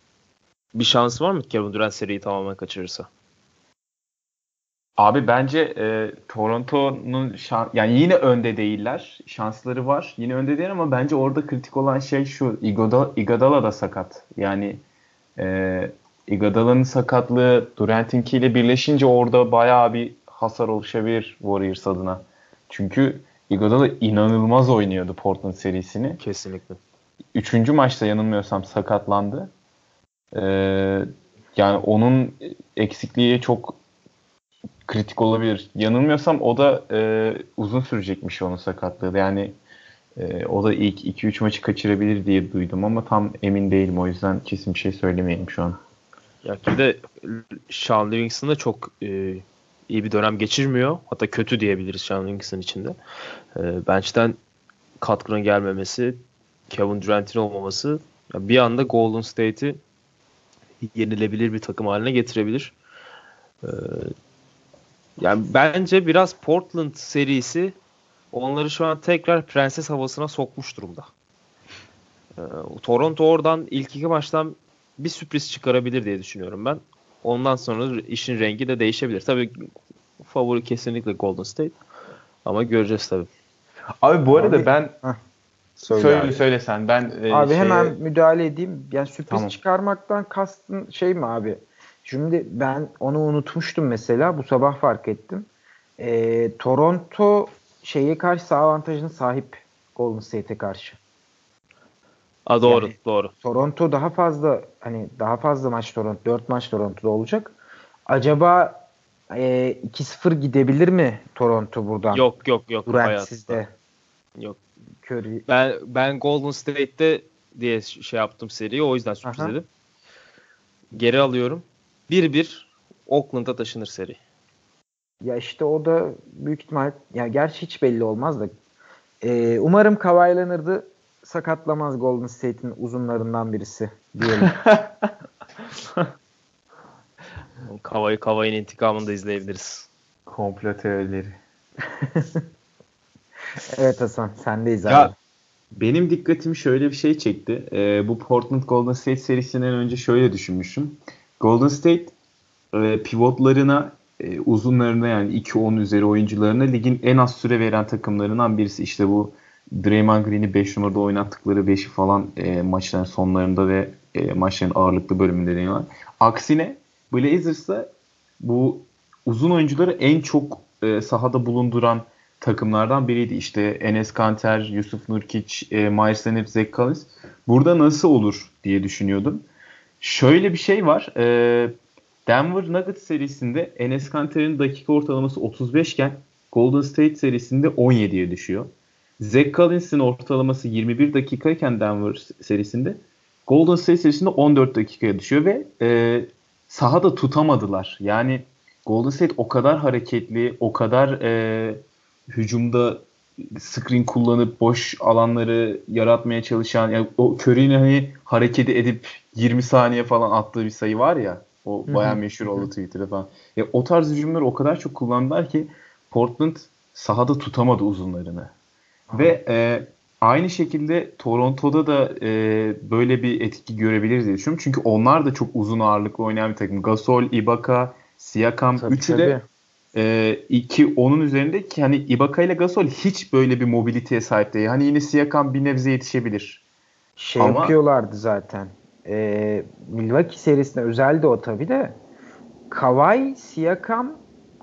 bir şansı var mı Kevin Durant seriyi tamamen kaçırırsa? Abi bence e, Toronto'nun şan- yani yine önde değiller. Şansları var. Yine önde değil ama bence orada kritik olan şey şu. Iguodala, Iguodala da sakat. Yani e, Iguodala'nın sakatlığı Durant'inkiyle birleşince orada bayağı bir hasar oluşabilir Warriors adına. Çünkü Iguodala inanılmaz oynuyordu Portland serisini. Kesinlikle. Üçüncü maçta yanılmıyorsam sakatlandı. Ee, yani onun eksikliği çok kritik olabilir. Yanılmıyorsam o da e, uzun sürecekmiş onun sakatlığı. Yani e, o da ilk 2-3 maçı kaçırabilir diye duydum ama tam emin değilim. O yüzden kesin bir şey söylemeyelim şu an. Ya ki de Sean Livingston da çok e, iyi bir dönem geçirmiyor. Hatta kötü diyebiliriz Sean Livingston içinde. E, bench'ten katkının gelmemesi, Kevin Durant'in olmaması ya bir anda Golden State'i yenilebilir bir takım haline getirebilir. E, yani bence biraz Portland serisi onları şu an tekrar prenses havasına sokmuş durumda. E, Toronto oradan ilk iki maçtan bir sürpriz çıkarabilir diye düşünüyorum ben. Ondan sonra işin rengi de değişebilir. Tabii favori kesinlikle Golden State. Ama göreceğiz tabii. Abi bu arada Abi- ben Söyle, söyle abi. söyle sen ben e, Abi şeye- hemen müdahale edeyim. Yani sürpriz Tamam. çıkarmaktan kastın şey mi abi? Şimdi ben onu unutmuştum mesela. Bu sabah fark ettim. Ee, Toronto şeye karşı sağ avantajına sahip Golden State'e karşı. Aa, doğru Yani- doğru. Toronto daha fazla hani daha fazla maç Toronto 4 maç Toronto'da olacak. Acaba e, 2-0 gidebilir mi Toronto buradan? Yok yok yok. Durant sizde. Yok. Curry. Ben ben Golden State'te diye şey yaptım seriyi. O yüzden sürpriz Aha. dedim. Geri alıyorum. 1-1 Oakland'a taşınır seri. Ya işte o da büyük ihtimal ya gerçi hiç belli olmaz da Ee, umarım Kawhi Leonard'ı sakatlamaz Golden State'in uzunlarından birisi diyelim. Kavayı Kavay'ın intikamını da izleyebiliriz. komplo teorileri. evet Hasan sendeyiz abi. Ya benim dikkatimi şöyle bir şey çekti. Ee, bu Portland Golden State serisinden önce şöyle düşünmüşüm. Golden State e, pivotlarına e, uzunlarına yani 2-10 üzeri oyuncularına ligin en az süre veren takımlarından birisi. İşte bu Draymond Green'i 5 numarada oynattıkları 5'i falan e, maçların sonlarında ve e, maçların ağırlıklı bölümünde deniyorlar. Aksine Blazers'da bu uzun oyuncuları en çok e, sahada bulunduran takımlardan biriydi. İşte Enes Kanter, Yusuf Nurkic, e, Myers Leonard, Zach Collins. Burada nasıl olur diye düşünüyordum. Şöyle bir şey var. E, Denver Nuggets serisinde Enes Kanter'in dakika ortalaması 35 iken Golden State serisinde 17'ye düşüyor. Zach Collins'in ortalaması 21 dakikayken Denver serisinde Golden State serisinde 14 dakikaya düşüyor ve e, sahada tutamadılar. Yani Golden State o kadar hareketli, o kadar e, hücumda screen kullanıp boş alanları yaratmaya çalışan yani o Curry'nin hani hareket edip 20 saniye falan attığı bir sayı var ya o bayağı meşhur oldu Twitter'da falan. Ya, o tarz hücumları o kadar çok kullandılar ki Portland sahada tutamadı uzunlarını. Aha. Ve e, aynı şekilde Toronto'da da e, böyle bir etki görebiliriz diye düşünüyorum. Çünkü onlar da çok uzun ağırlıklı oynayan bir takım. Gasol, Ibaka, Siakam tabii, üçü tabii. de e, iki onun üzerinde ki hani Ibaka ile Gasol hiç böyle bir mobiliteye sahip değil. Hani yine Siakam bir nebze yetişebilir. Şey Ama, yapıyorlardı zaten. E, Milwaukee serisinde özeldi o tabi de. Kawhi, Siakam,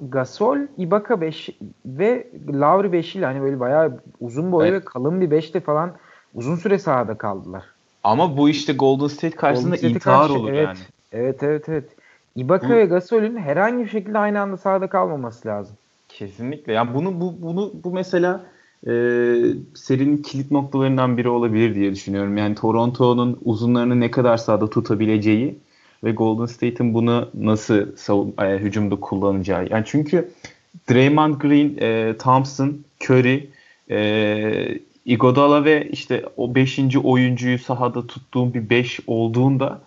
Gasol, Ibaka 5 ve Lowry 5 ile hani böyle bayağı uzun boylu evet. ve kalın bir 5'te falan uzun süre sahada kaldılar. Ama bu işte Golden State karşısında Golden intihar karşı, olur evet, yani. Evet evet evet. Ibaka ve Gasol'ün herhangi bir şekilde aynı anda sahada kalmaması lazım. Kesinlikle. Yani bunu bu bunu bu mesela e, serinin kilit noktalarından biri olabilir diye düşünüyorum. Yani Toronto'nun uzunlarını ne kadar sahada tutabileceği ve Golden State'in bunu nasıl savun, e, hücumda kullanacağı. Yani çünkü Draymond Green, e, Thompson, Curry, e, Iguodala ve işte o 5. oyuncuyu sahada tuttuğum bir 5 olduğunda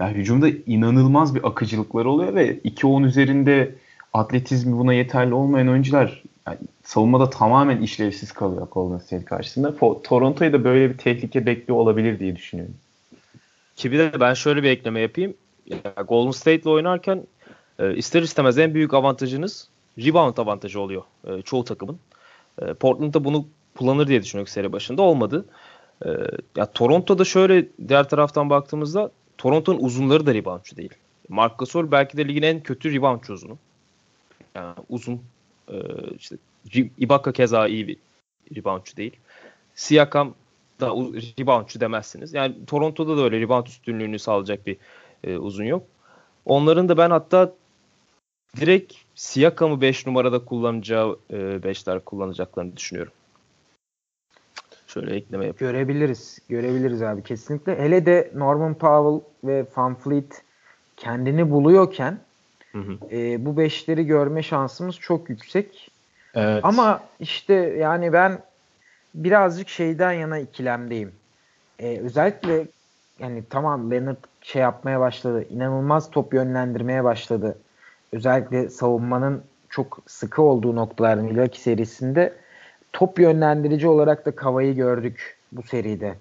yani hücumda inanılmaz bir akıcılıkları oluyor ve 2-10 üzerinde atletizmi buna yeterli olmayan oyuncular yani savunmada tamamen işlevsiz kalıyor Golden State karşısında. Toronto'yu da böyle bir tehlike bekliyor olabilir diye düşünüyorum. Ki bir de ben şöyle bir ekleme yapayım. Ya Golden State ile oynarken e, ister istemez en büyük avantajınız rebound avantajı oluyor e, çoğu takımın. E, Portland'da bunu kullanır diye düşünüyorum seri başında olmadı. E, ya Toronto'da şöyle diğer taraftan baktığımızda Toronto'nun uzunları da reboundçu değil. Marc Gasol belki de ligin en kötü reboundçu uzunu. Yani uzun e, işte Ibaka keza iyi bir reboundçu değil. Siakam da reboundçu demezsiniz. Yani Toronto'da da öyle rebound üstünlüğünü sağlayacak bir e, uzun yok. Onların da ben hatta direkt Siakam'ı 5 numarada kullanacağı 5'ler e, kullanacaklarını düşünüyorum. Şöyle ekleme yapayım. Görebiliriz. Görebiliriz abi kesinlikle. Hele de Norman Powell ve Van Fleet kendini buluyorken hı hı. E, bu beşleri görme şansımız çok yüksek. Evet. Ama işte yani ben birazcık şeyden yana ikilemdeyim. E, özellikle yani tamam Leonard şey yapmaya başladı. İnanılmaz top yönlendirmeye başladı. Özellikle savunmanın çok sıkı olduğu noktalarda Milwaukee serisinde top yönlendirici olarak da Kava'yı gördük bu seride.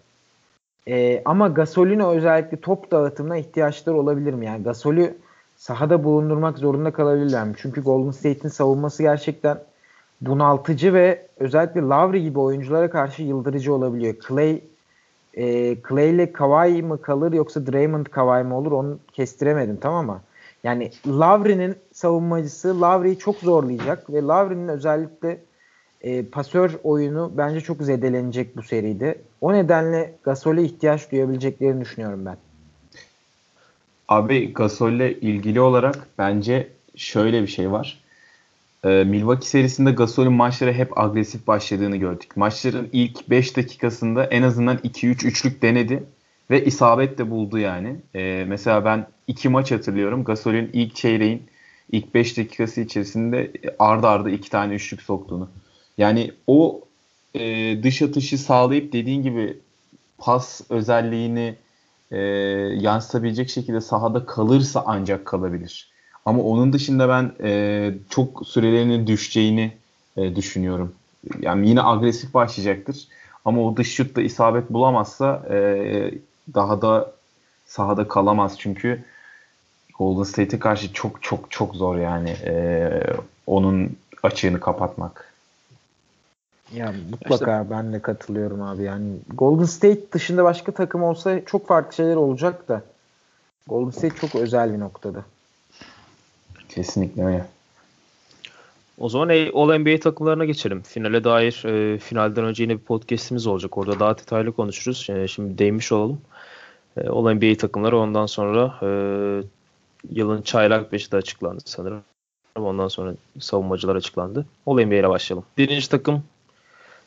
Ee, ama Gasol'ün özellikle top dağıtımına ihtiyaçları olabilir mi? Yani Gasol'ü sahada bulundurmak zorunda kalabilirler mi? Çünkü Golden State'in savunması gerçekten bunaltıcı ve özellikle Lowry gibi oyunculara karşı yıldırıcı olabiliyor. Clay e, Clay ile Kawhi mı kalır yoksa Draymond Kawhi mı olur onu kestiremedim tamam mı? Yani Lowry'nin savunmacısı Lowry'yi çok zorlayacak ve Lowry'nin özellikle e, pasör oyunu bence çok zedelenecek bu seride. O nedenle Gasol'e ihtiyaç duyabileceklerini düşünüyorum ben. Abi Gasol'le ilgili olarak bence şöyle bir şey var. Ee, Milwaukee serisinde Gasol'ün maçlara hep agresif başladığını gördük. Maçların ilk 5 dakikasında en azından 2-3 üçlük denedi ve isabet de buldu yani. Ee, mesela ben iki maç hatırlıyorum. Gasol'ün ilk çeyreğin ilk 5 dakikası içerisinde arda arda iki tane üçlük soktuğunu. Yani o e, dış atışı sağlayıp dediğin gibi pas özelliğini e, yansıtabilecek şekilde sahada kalırsa ancak kalabilir. Ama onun dışında ben e, çok sürelerinin düşeceğini e, düşünüyorum. Yani yine agresif başlayacaktır. Ama o dış şutta isabet bulamazsa e, daha da sahada kalamaz. Çünkü Golden State'e karşı çok çok çok zor yani e, onun açığını kapatmak. Ya mutlaka işte, ben de katılıyorum abi. Yani Golden State dışında başka takım olsa çok farklı şeyler olacak da Golden State çok özel bir noktada. Kesinlikle öyle. O zaman All NBA takımlarına geçelim. Finale dair e, finalden önce yine bir podcast'imiz olacak. Orada daha detaylı konuşuruz. E, şimdi değinmiş olalım. E, All NBA takımları ondan sonra e, yılın çaylak beşi de açıklandı sanırım. Ondan sonra savunmacılar açıklandı. All NBA ile başlayalım. Birinci takım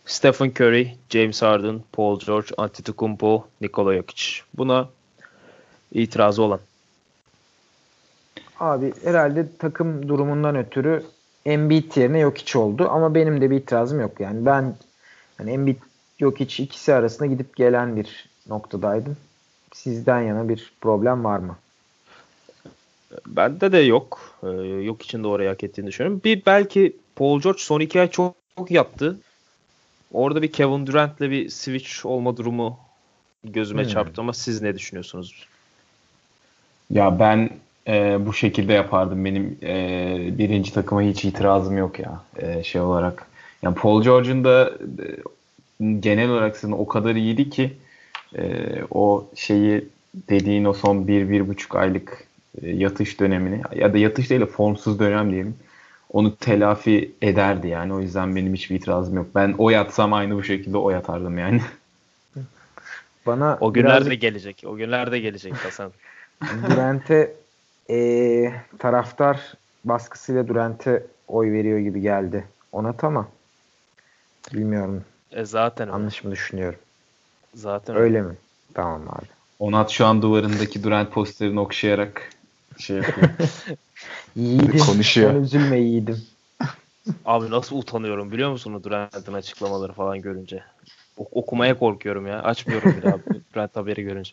Stephen Curry, James Harden, Paul George, Antetokounmpo, Nikola Jokic. Buna itirazı olan. Abi herhalde takım durumundan ötürü Embiid yerine Jokic oldu ama benim de bir itirazım yok. Yani ben Hani Embiid yok hiç ikisi arasında gidip gelen bir noktadaydım. Sizden yana bir problem var mı? Bende de yok. Ee, yok için de oraya hak ettiğini düşünüyorum. Bir belki Paul George son iki ay çok, çok yaptı. Orada bir Kevin Durant'le bir switch olma durumu gözüme hmm. çarptı ama siz ne düşünüyorsunuz? Ya ben e, bu şekilde yapardım. Benim e, birinci takıma hiç itirazım yok ya e, şey olarak. Yani Paul George'un da e, genel olarak sizin o kadar iyiydi ki e, o şeyi dediğin o son bir, bir buçuk aylık e, yatış dönemini ya da yatış değil de formsuz dönem diyelim onu telafi ederdi yani. O yüzden benim hiçbir itirazım yok. Ben o yatsam aynı bu şekilde o yatardım yani. Bana o günler birazcık... de gelecek. O günler de gelecek Hasan. Durant'e e, taraftar baskısıyla Durant'e oy veriyor gibi geldi. Ona tamam. Bilmiyorum. E zaten Yanlış mı düşünüyorum? Zaten öyle mi? Tamam abi. Onat şu an duvarındaki Durant posterini okşayarak şey yapıyor. yiğidim. Konuşuyor. Sen üzülme yiğidim. Abi nasıl utanıyorum biliyor musun Durant'ın açıklamaları falan görünce. Ok- okumaya korkuyorum ya. Açmıyorum bir daha Durant haberi görünce.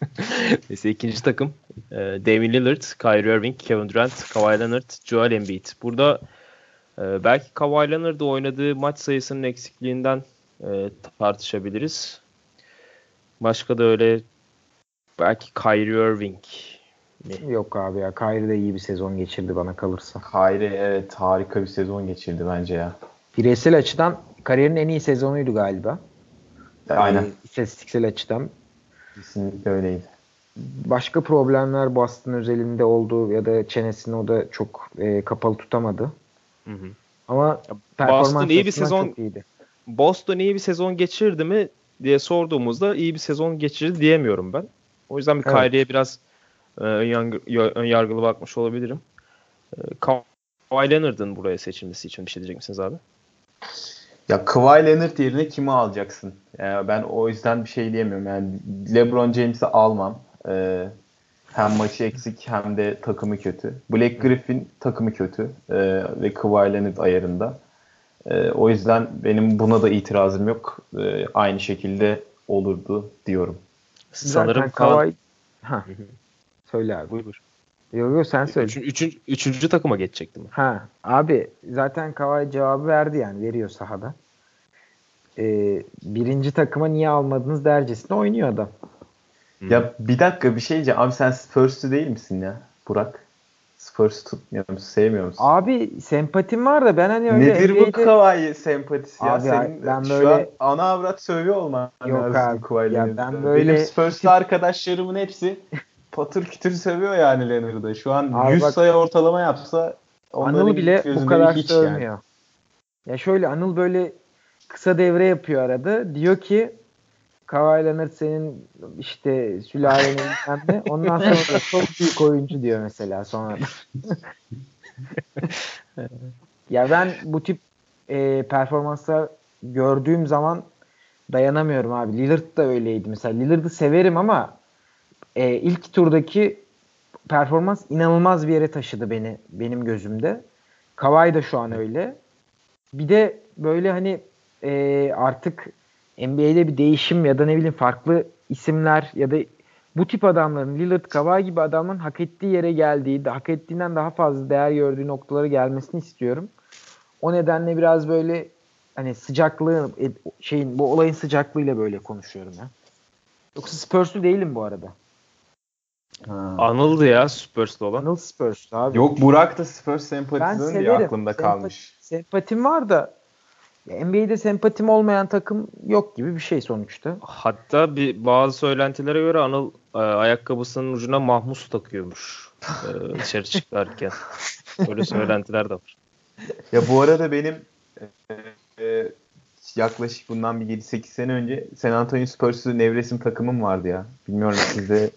Neyse ikinci takım. E, Damian Lillard, Kyrie Irving, Kevin Durant, Kawhi Leonard, Joel Embiid. Burada e, belki Kawhi Leonard'da oynadığı maç sayısının eksikliğinden e, tartışabiliriz. Başka da öyle belki Kyrie Irving mi? Yok abi ya. Kyrie de iyi bir sezon geçirdi bana kalırsa. Kyrie evet harika bir sezon geçirdi bence ya. Bireysel açıdan kariyerin en iyi sezonuydu galiba. Yani Aynen. İstatistiksel açıdan. Kesinlikle öyleydi. Başka problemler Boston özelinde oldu ya da çenesini o da çok e, kapalı tutamadı. Hı hı. Ama Boston iyi bir sezon. Boston iyi bir sezon geçirdi mi diye sorduğumuzda iyi bir sezon geçirdi diyemiyorum ben. O yüzden bir evet. Kyrie'ye biraz ön, yargılı bakmış olabilirim. E, Kawhi Leonard'ın buraya seçilmesi için bir şey diyecek misiniz abi? Ya Kawhi Leonard yerine kimi alacaksın? Yani ben o yüzden bir şey diyemiyorum. Yani LeBron James'i almam. Ee, hem maçı eksik hem de takımı kötü. Black Griffin takımı kötü ee, ve Kawhi Leonard ayarında. Ee, o yüzden benim buna da itirazım yok. Ee, aynı şekilde olurdu diyorum. Sanırım Zaten Kawhi... Ha. Söyle abi. Buyur buyur. Yok yok sen söyle. Üçün, üçün, üçüncü takıma geçecektim. Ha abi zaten Kavay cevabı verdi yani veriyor sahada. Ee, birinci takıma niye almadınız dercesine oynuyor adam. Ya bir dakika bir şey diyeceğim. Abi sen Spurs'tu değil misin ya Burak? Spurs tutmuyor musun? Sevmiyor musun? Abi sempatim var da ben hani öyle Nedir NBA'de... bu Kawhi sempatisi ya? Abi Senin ben böyle... şu an ana avrat sövüyor olman Yok abi. Ya ben böyle... Benim Spurs'lu arkadaşlarımın hepsi patır kütür seviyor yani Leonard'ı. Şu an Abi 100 bak, sayı ortalama yapsa Anıl bile bu kadar hiç sövmüyor. Yani. Ya şöyle Anıl böyle kısa devre yapıyor arada. Diyor ki Kawhi Leonard senin işte sülalenin ne. Ondan sonra da çok büyük oyuncu diyor mesela sonra. ya ben bu tip e, performanslar gördüğüm zaman dayanamıyorum abi. Lillard da öyleydi. Mesela Lillard'ı severim ama e, ilk turdaki performans inanılmaz bir yere taşıdı beni benim gözümde. Kawhi da şu an öyle. Bir de böyle hani e, artık NBA'de bir değişim ya da ne bileyim farklı isimler ya da bu tip adamların Lillard, Kawhi gibi adamların hak ettiği yere geldiği, hak ettiğinden daha fazla değer gördüğü noktalara gelmesini istiyorum. O nedenle biraz böyle hani sıcaklığı e, şeyin bu olayın sıcaklığıyla böyle konuşuyorum ya. Yoksa Spurs'lu değilim bu arada. Ha. Anıldı ya Spurs'lu olan. Anıl Spurs'lu abi. Yok Burak da Spurs sempatizanı diye aklımda Sempat- kalmış. Sempatim var da NBA'de sempatim olmayan takım yok gibi bir şey sonuçta. Hatta bir bazı söylentilere göre Anıl e, ayakkabısının ucuna mahmus takıyormuş e, dışarı çıkarken. Öyle söylentiler de var. Ya bu arada benim e, e, yaklaşık bundan bir 7-8 sene önce San Antonio Spurs'u nevresim takımım vardı ya. Bilmiyorum sizde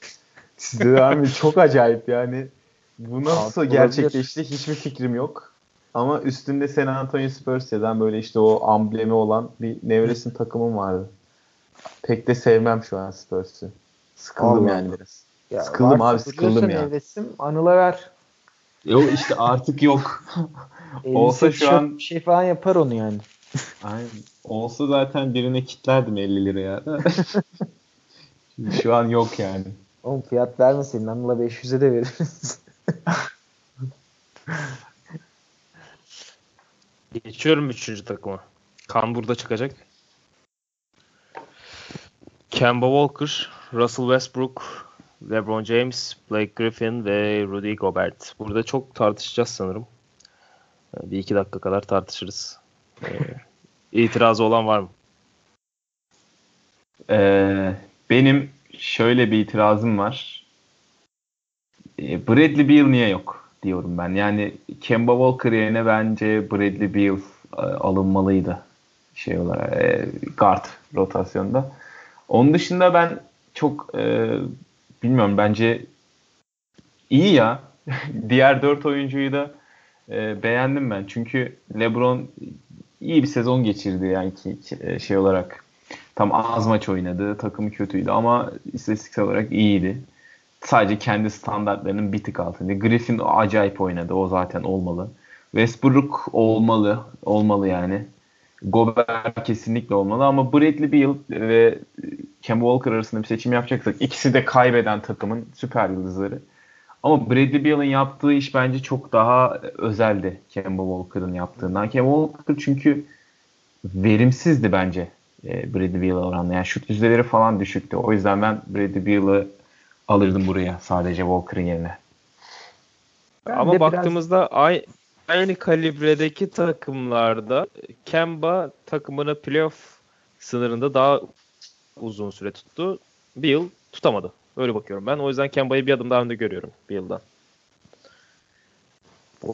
sizde mı? Çok acayip yani. Bu nasıl Abi, gerçekleşti hiçbir fikrim yok. Ama üstünde San Antonio Spurs yazan böyle işte o amblemi olan bir nevresim takımım vardı. Pek de sevmem şu an Spurs'u. Sıkıldım Allah yani biraz. Ya sıkıldım abi sıkıldım ya. Nevresim anıla ver. Yok işte artık yok. Olsa şu an bir şey falan yapar onu yani. Aynen. Olsa zaten birine kitlerdim 50 liraya da. Şimdi şu an yok yani. Oğlum fiyat vermeseydin Anıl'a 500'e de veririz. Geçiyorum üçüncü takıma. Kan burada çıkacak. Kemba Walker, Russell Westbrook, LeBron James, Blake Griffin ve Rudy Gobert. Burada çok tartışacağız sanırım. Bir iki dakika kadar tartışırız. Ee, itirazı olan var mı? Ee, benim şöyle bir itirazım var. Ee, Bradley Beal niye yok diyorum ben. Yani Kemba Walker yerine bence Bradley Beal e, alınmalıydı şey olarak e, guard rotasyonda. Onun dışında ben çok e, bilmiyorum bence iyi ya. Diğer dört oyuncuyu da e, beğendim ben. Çünkü LeBron iyi bir sezon geçirdi yani ki, e, şey olarak. Tam az maç oynadı. Takımı kötüydü ama istatistiksel olarak iyiydi. Sadece kendi standartlarının bir tık altında. Griffin acayip oynadı. O zaten olmalı. Westbrook olmalı. Olmalı yani. Gobert kesinlikle olmalı ama Bradley Beal ve Kemba Walker arasında bir seçim yapacaksak ikisi de kaybeden takımın süper yıldızları. Ama Bradley Beal'ın yaptığı iş bence çok daha özeldi Kemba Walker'ın yaptığından. Kemba Walker çünkü verimsizdi bence e, Bradley Beal'a oranla. Yani şut yüzdeleri falan düşüktü. O yüzden ben Bradley Beal'ı alırdım buraya sadece Walker'ın yerine. Ben Ama baktığımızda biraz... ay, aynı kalibredeki takımlarda Kemba takımını playoff sınırında daha uzun süre tuttu. Beal tutamadı. Öyle bakıyorum ben. O yüzden Kemba'yı bir adım daha önde görüyorum bir yıldan.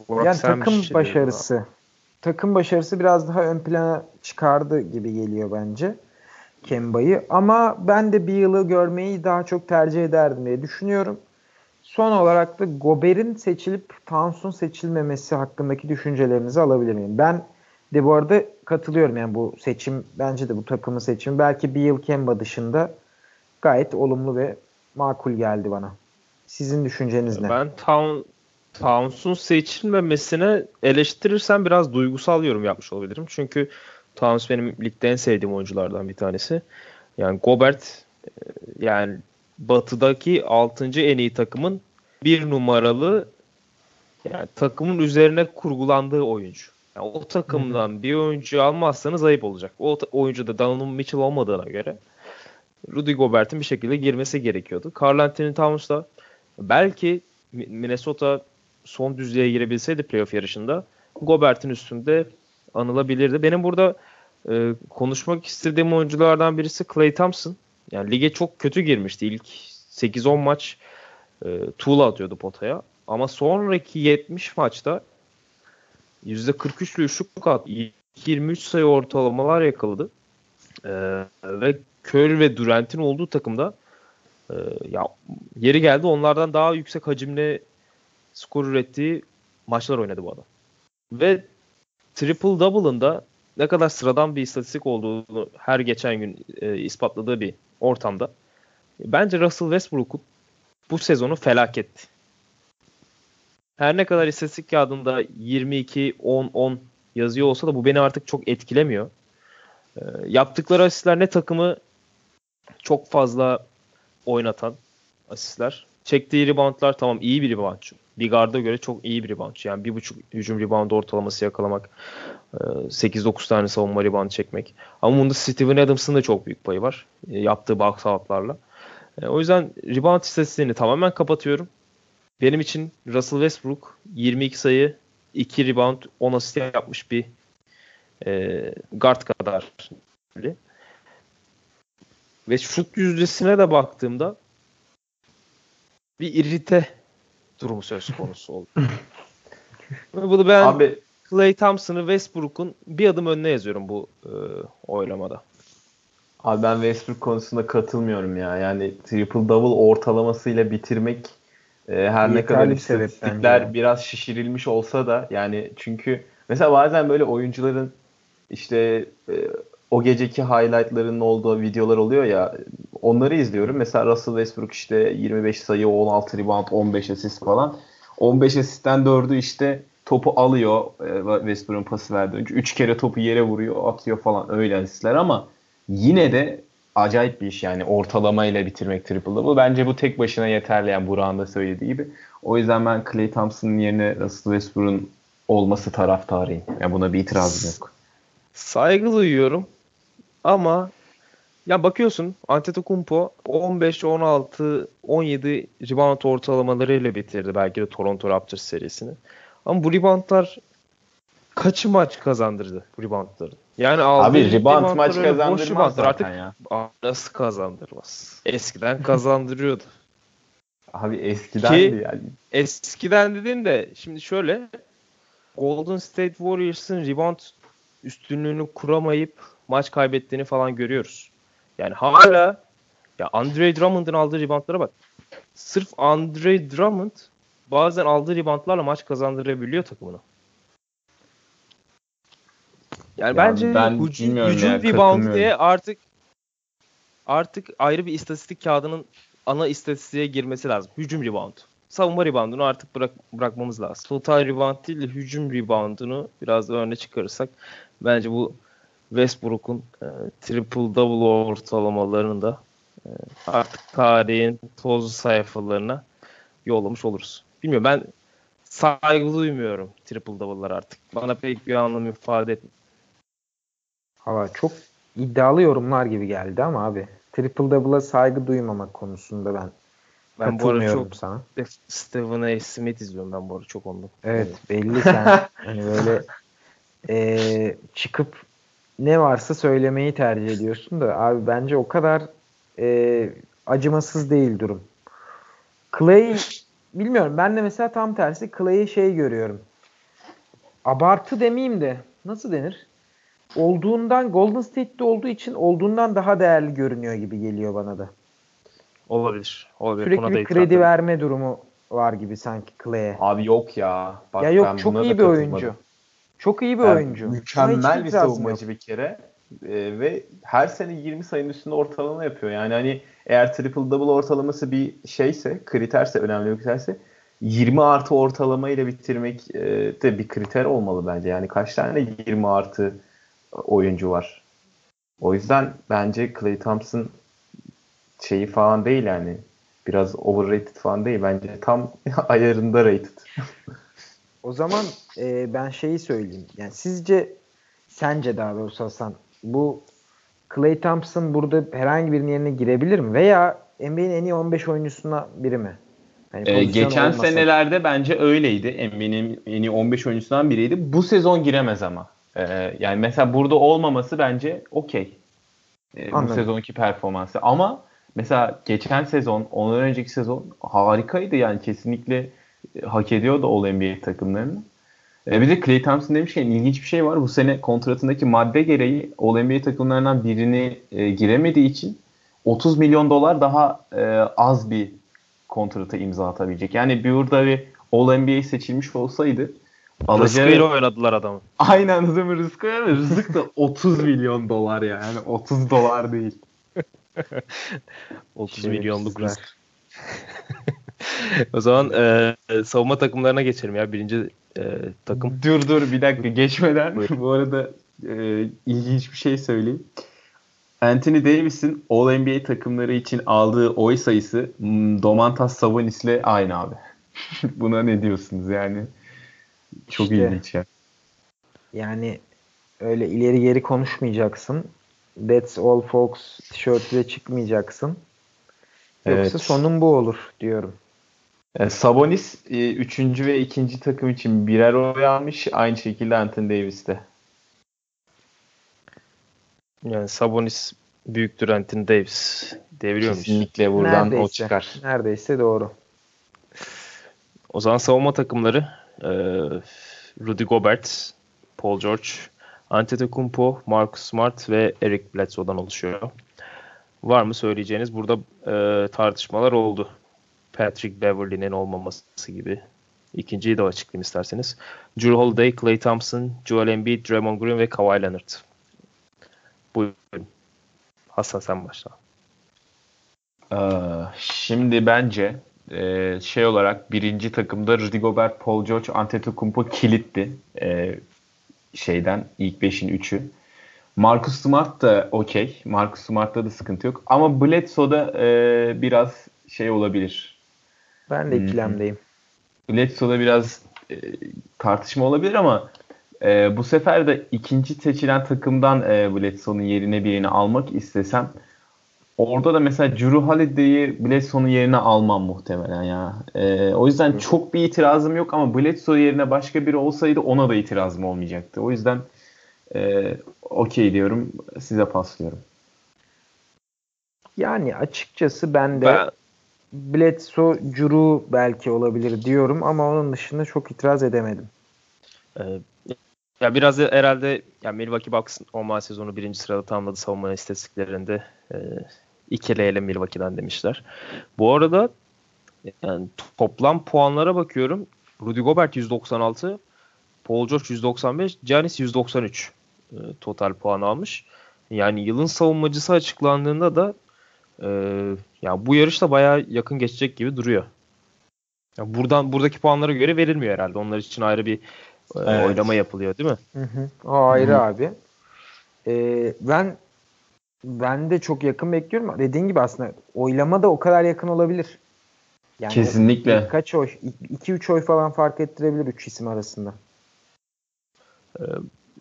Burak, yani takım şey başarısı. Takım başarısı biraz daha ön plana çıkardı gibi geliyor bence. Kemba'yı. Ama ben de bir yılı görmeyi daha çok tercih ederdim diye düşünüyorum. Son olarak da Gober'in seçilip Towns'un seçilmemesi hakkındaki düşüncelerinizi alabilir miyim? Ben de bu arada katılıyorum yani bu seçim bence de bu takımın seçimi belki bir yıl Kemba dışında gayet olumlu ve makul geldi bana. Sizin düşünceniz ne? Ben Town, Towns'un seçilmemesine eleştirirsem biraz duygusal yorum yapmış olabilirim. Çünkü Towns benim ligde en sevdiğim oyunculardan bir tanesi. Yani Gobert e, yani batıdaki 6. en iyi takımın bir numaralı yani takımın üzerine kurgulandığı oyuncu. Yani o takımdan bir oyuncu almazsanız ayıp olacak. O oyuncu da Donovan Mitchell olmadığına göre Rudy Gobert'in bir şekilde girmesi gerekiyordu. Carl Anthony Towns da belki Minnesota son düzlüğe girebilseydi playoff yarışında Gobert'in üstünde anılabilirdi. Benim burada e, konuşmak istediğim oyunculardan birisi Clay Thompson. Yani lige çok kötü girmişti. İlk 8-10 maç e, tuğla atıyordu potaya. Ama sonraki 70 maçta %43'lü üçlük attı. 23 sayı ortalamalar yakaladı. E, ve Curry ve Durant'in olduğu takımda e, ya yeri geldi onlardan daha yüksek hacimli skor ürettiği maçlar oynadı bu adam. Ve triple double'ında ne kadar sıradan bir istatistik olduğunu her geçen gün e, ispatladığı bir ortamda bence Russell Westbrook'un bu sezonu felaketti. Her ne kadar istatistik kağıdında 22 10 10 yazıyor olsa da bu beni artık çok etkilemiyor. E, yaptıkları asistler ne takımı çok fazla oynatan asistler. Çektiği reboundlar tamam iyi bir reboundçu. Bir garda göre çok iyi bir reboundçu. Yani bir buçuk hücum rebound ortalaması yakalamak. 8-9 e, tane savunma rebound çekmek. Ama bunda Steven Adams'ın da çok büyük payı var. E, yaptığı box out'larla. E, o yüzden rebound istatistiğini tamamen kapatıyorum. Benim için Russell Westbrook 22 sayı, 2 rebound, 10 asist yapmış bir guard kadar. Ve şut yüzdesine de baktığımda bir irite durumu söz konusu oldu. Bunu ben Abi, Clay Thompson'ı Westbrook'un bir adım önüne yazıyorum bu e, oylamada. Abi ben Westbrook konusunda katılmıyorum ya. Yani triple double ortalamasıyla bitirmek e, her ne kadar istatistikler biraz şişirilmiş olsa da yani çünkü mesela bazen böyle oyuncuların işte e, o geceki highlightlarının olduğu videolar oluyor ya onları izliyorum. Mesela Russell Westbrook işte 25 sayı, 16 rebound, 15 asist falan. 15 asistten 4'ü işte topu alıyor e, Westbrook'un pası verdiği önce. Üç kere topu yere vuruyor, atıyor falan öyle asistler ama yine de acayip bir iş yani ortalamayla bitirmek triple double. Bence bu tek başına yeterli yani Burak'ın da söylediği gibi. O yüzden ben Clay Thompson'ın yerine Russell Westbrook'un olması taraftarıyım. Yani buna bir itirazım yok. Saygı duyuyorum ama ya bakıyorsun Antetokounmpo 15, 16, 17 rebound ortalamalarıyla bitirdi belki de Toronto Raptors serisini. Ama bu reboundlar kaçı maç kazandırdı bu reboundların? Yani Abi rebound maç kazandırmaz artık ya. Nasıl kazandırmaz? Eskiden kazandırıyordu. Abi eskiden Ki, yani. Eskiden dedin de şimdi şöyle Golden State Warriors'ın rebound üstünlüğünü kuramayıp maç kaybettiğini falan görüyoruz. Yani hala ya Andre Drummond'ın aldığı reboundlara bak. Sırf Andre Drummond bazen aldığı reboundlarla maç kazandırabiliyor takımını. Yani ya bence ben hücum, hücum ya, rebound diye artık artık ayrı bir istatistik kağıdının ana istatistiğe girmesi lazım. Hücum rebound. Savunma reboundunu artık bırak, bırakmamız lazım. Total rebound değil de hücum reboundunu biraz da öne çıkarırsak bence bu Westbrook'un e, triple double ortalamalarını da e, artık tarihin tozlu sayfalarına yollamış oluruz. Bilmiyorum ben saygı duymuyorum triple double'lar artık. Bana pek bir anlam ifade etmiyor. Hava çok iddialı yorumlar gibi geldi ama abi triple double'a saygı duymamak konusunda ben ben bu arada çok sana. Stephen A. Smith izliyorum ben bu arada çok ondan. Evet belli sen hani böyle e, çıkıp ne varsa söylemeyi tercih ediyorsun da abi bence o kadar e, acımasız değil durum. Clay bilmiyorum ben de mesela tam tersi Clay'i şey görüyorum. Abartı demeyeyim de nasıl denir? Olduğundan Golden State'de olduğu için olduğundan daha değerli görünüyor gibi geliyor bana da. Olabilir. Olabilir. Sürekli bir kredi verme durumu var gibi sanki Clay'e. Abi yok ya. Bak ya yok çok iyi bir oyuncu. Çok iyi bir yani oyuncu. Mükemmel bir savunmacı bir kere. Ee, ve her sene 20 sayının üstünde ortalama yapıyor. Yani hani eğer triple double ortalaması bir şeyse, kriterse, önemli bir kriterse 20 artı ortalama ile bitirmek e, de bir kriter olmalı bence. Yani kaç tane 20 artı oyuncu var. O yüzden bence Clay Thompson şeyi falan değil yani. Biraz overrated falan değil. Bence tam ayarında rated. o zaman e, ben şeyi söyleyeyim. Yani sizce sence daha doğrusu Hasan bu Clay Thompson burada herhangi birinin yerine girebilir mi? Veya NBA'nin en iyi 15 oyuncusuna biri mi? Yani ee, geçen olmasa... senelerde bence öyleydi. NBA'nin en iyi 15 oyuncusundan biriydi. Bu sezon giremez ama. Ee, yani mesela burada olmaması bence okey. Ee, bu sezonki performansı. Ama mesela geçen sezon, ondan önceki sezon harikaydı yani kesinlikle hak ediyordu All NBA takımlarını. E bir de Clay Thompson demişken ilginç bir şey var. Bu sene kontratındaki madde gereği All NBA takımlarından birini e, giremediği için 30 milyon dolar daha e, az bir kontrata imza atabilecek. Yani bir burada bir All NBA seçilmiş olsaydı alacağı... Rızkıyla oynadılar adamı. Aynen adamı rızkı yani rızık da 30 milyon dolar yani. 30 dolar değil. 30 şey milyonluk rızk. o zaman e, savunma takımlarına geçelim ya. Birinci e, takım. Dur dur bir dakika geçmeden bu arada e, ilginç bir şey söyleyeyim. Anthony Davis'in All NBA takımları için aldığı oy sayısı hmm, Domantas Sabonis'le aynı abi. Buna ne diyorsunuz yani? Çok işte, ilginç ya. Yani öyle ileri geri konuşmayacaksın. That's all folks tişörtüyle çıkmayacaksın. Yoksa evet. sonun bu olur diyorum. E, Sabonis e, üçüncü ve ikinci takım için birer oy almış. Aynı şekilde Anthony Davis de. Yani Sabonis büyüktür Anthony Davis diyebiliyor muyuz? Kesinlikle buradan neredeyse, o çıkar. Neredeyse doğru. O zaman savunma takımları e, Rudy Gobert, Paul George, Antetokounmpo, Marcus Smart ve Eric Bledsoe'dan oluşuyor. Var mı söyleyeceğiniz? Burada e, tartışmalar oldu. Patrick Beverly'nin olmaması gibi. İkinciyi de açıklayayım isterseniz. Drew Holiday, Clay Thompson, Joel Embiid, Draymond Green ve Kawhi Leonard. Buyurun. Hasan sen başla. Ee, şimdi bence e, şey olarak birinci takımda Rudy Gobert, Paul George, Antetokounmpo kilitti. E, şeyden ilk beşin üçü. Marcus Smart da okey. Marcus Smart'ta da sıkıntı yok. Ama Bledsoe'da e, biraz şey olabilir. Ben de ikilemdeyim. Hmm. Bledsoe'da biraz e, tartışma olabilir ama e, bu sefer de ikinci seçilen takımdan e, Bledsoe'nun yerine birini almak istesem orada da mesela Drew Holiday'i Bledsoe'nun yerine almam muhtemelen ya. E, o yüzden Hı. çok bir itirazım yok ama Bledsoe yerine başka biri olsaydı ona da itirazım olmayacaktı. O yüzden e, okey diyorum. Size paslıyorum. Yani açıkçası ben de ben... Bledsoe, Drew belki olabilir diyorum ama onun dışında çok itiraz edemedim. Ee, ya biraz da herhalde yani Milwaukee Bucks normal sezonu birinci sırada tamamladı savunma istatistiklerinde. E, ikileyelim Milwaukee'den demişler. Bu arada yani toplam puanlara bakıyorum. Rudy Gobert 196, Paul George 195, Giannis 193 e, total puan almış. Yani yılın savunmacısı açıklandığında da e, ya bu yarışta bayağı yakın geçecek gibi duruyor. Ya buradan buradaki puanlara göre verilmiyor herhalde. Onlar için ayrı bir e, evet. oylama yapılıyor değil mi? Hı hı. O ayrı hı abi. Ee, ben ben de çok yakın bekliyorum. Dediğin gibi aslında oylama da o kadar yakın olabilir. Yani Kesinlikle. Kaç oy? 2-3 oy falan fark ettirebilir 3 isim arasında.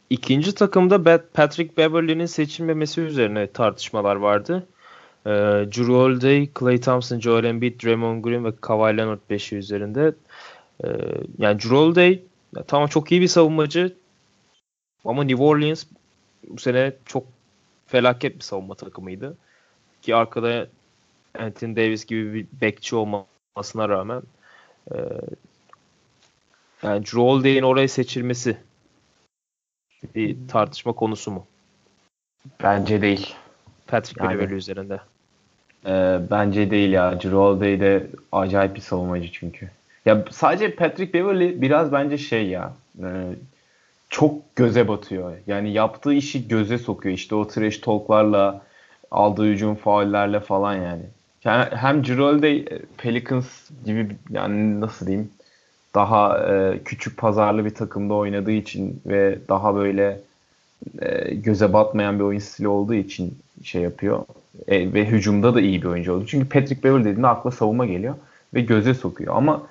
İkinci takımda Patrick Beverly'nin seçilmemesi üzerine tartışmalar vardı. Ee, Drew Holiday, Clay Thompson, Joel Embiid, Draymond Green ve Kawhi Leonard 5'i üzerinde. Ee, yani Drew Holiday tamam çok iyi bir savunmacı ama New Orleans bu sene çok felaket bir savunma takımıydı. Ki arkada Anthony Davis gibi bir bekçi olmasına rağmen e, yani Drew Holiday'in oraya seçilmesi bir tartışma konusu mu? Bence değil. Patrick yani, Beverly üzerinde. E, bence değil ya. Holiday de acayip bir savunmacı çünkü. Ya sadece Patrick Beverly biraz bence şey ya. E, çok göze batıyor. Yani yaptığı işi göze sokuyor. İşte o trash talklarla, aldığı hücum faullerle falan yani. yani hem Cirolde Pelicans gibi yani nasıl diyeyim daha e, küçük pazarlı bir takımda oynadığı için ve daha böyle e, göze batmayan bir oyun stili olduğu için şey yapıyor. E, ve hücumda da iyi bir oyuncu oldu. Çünkü Patrick Beverly dediğinde akla savunma geliyor ve göze sokuyor. Ama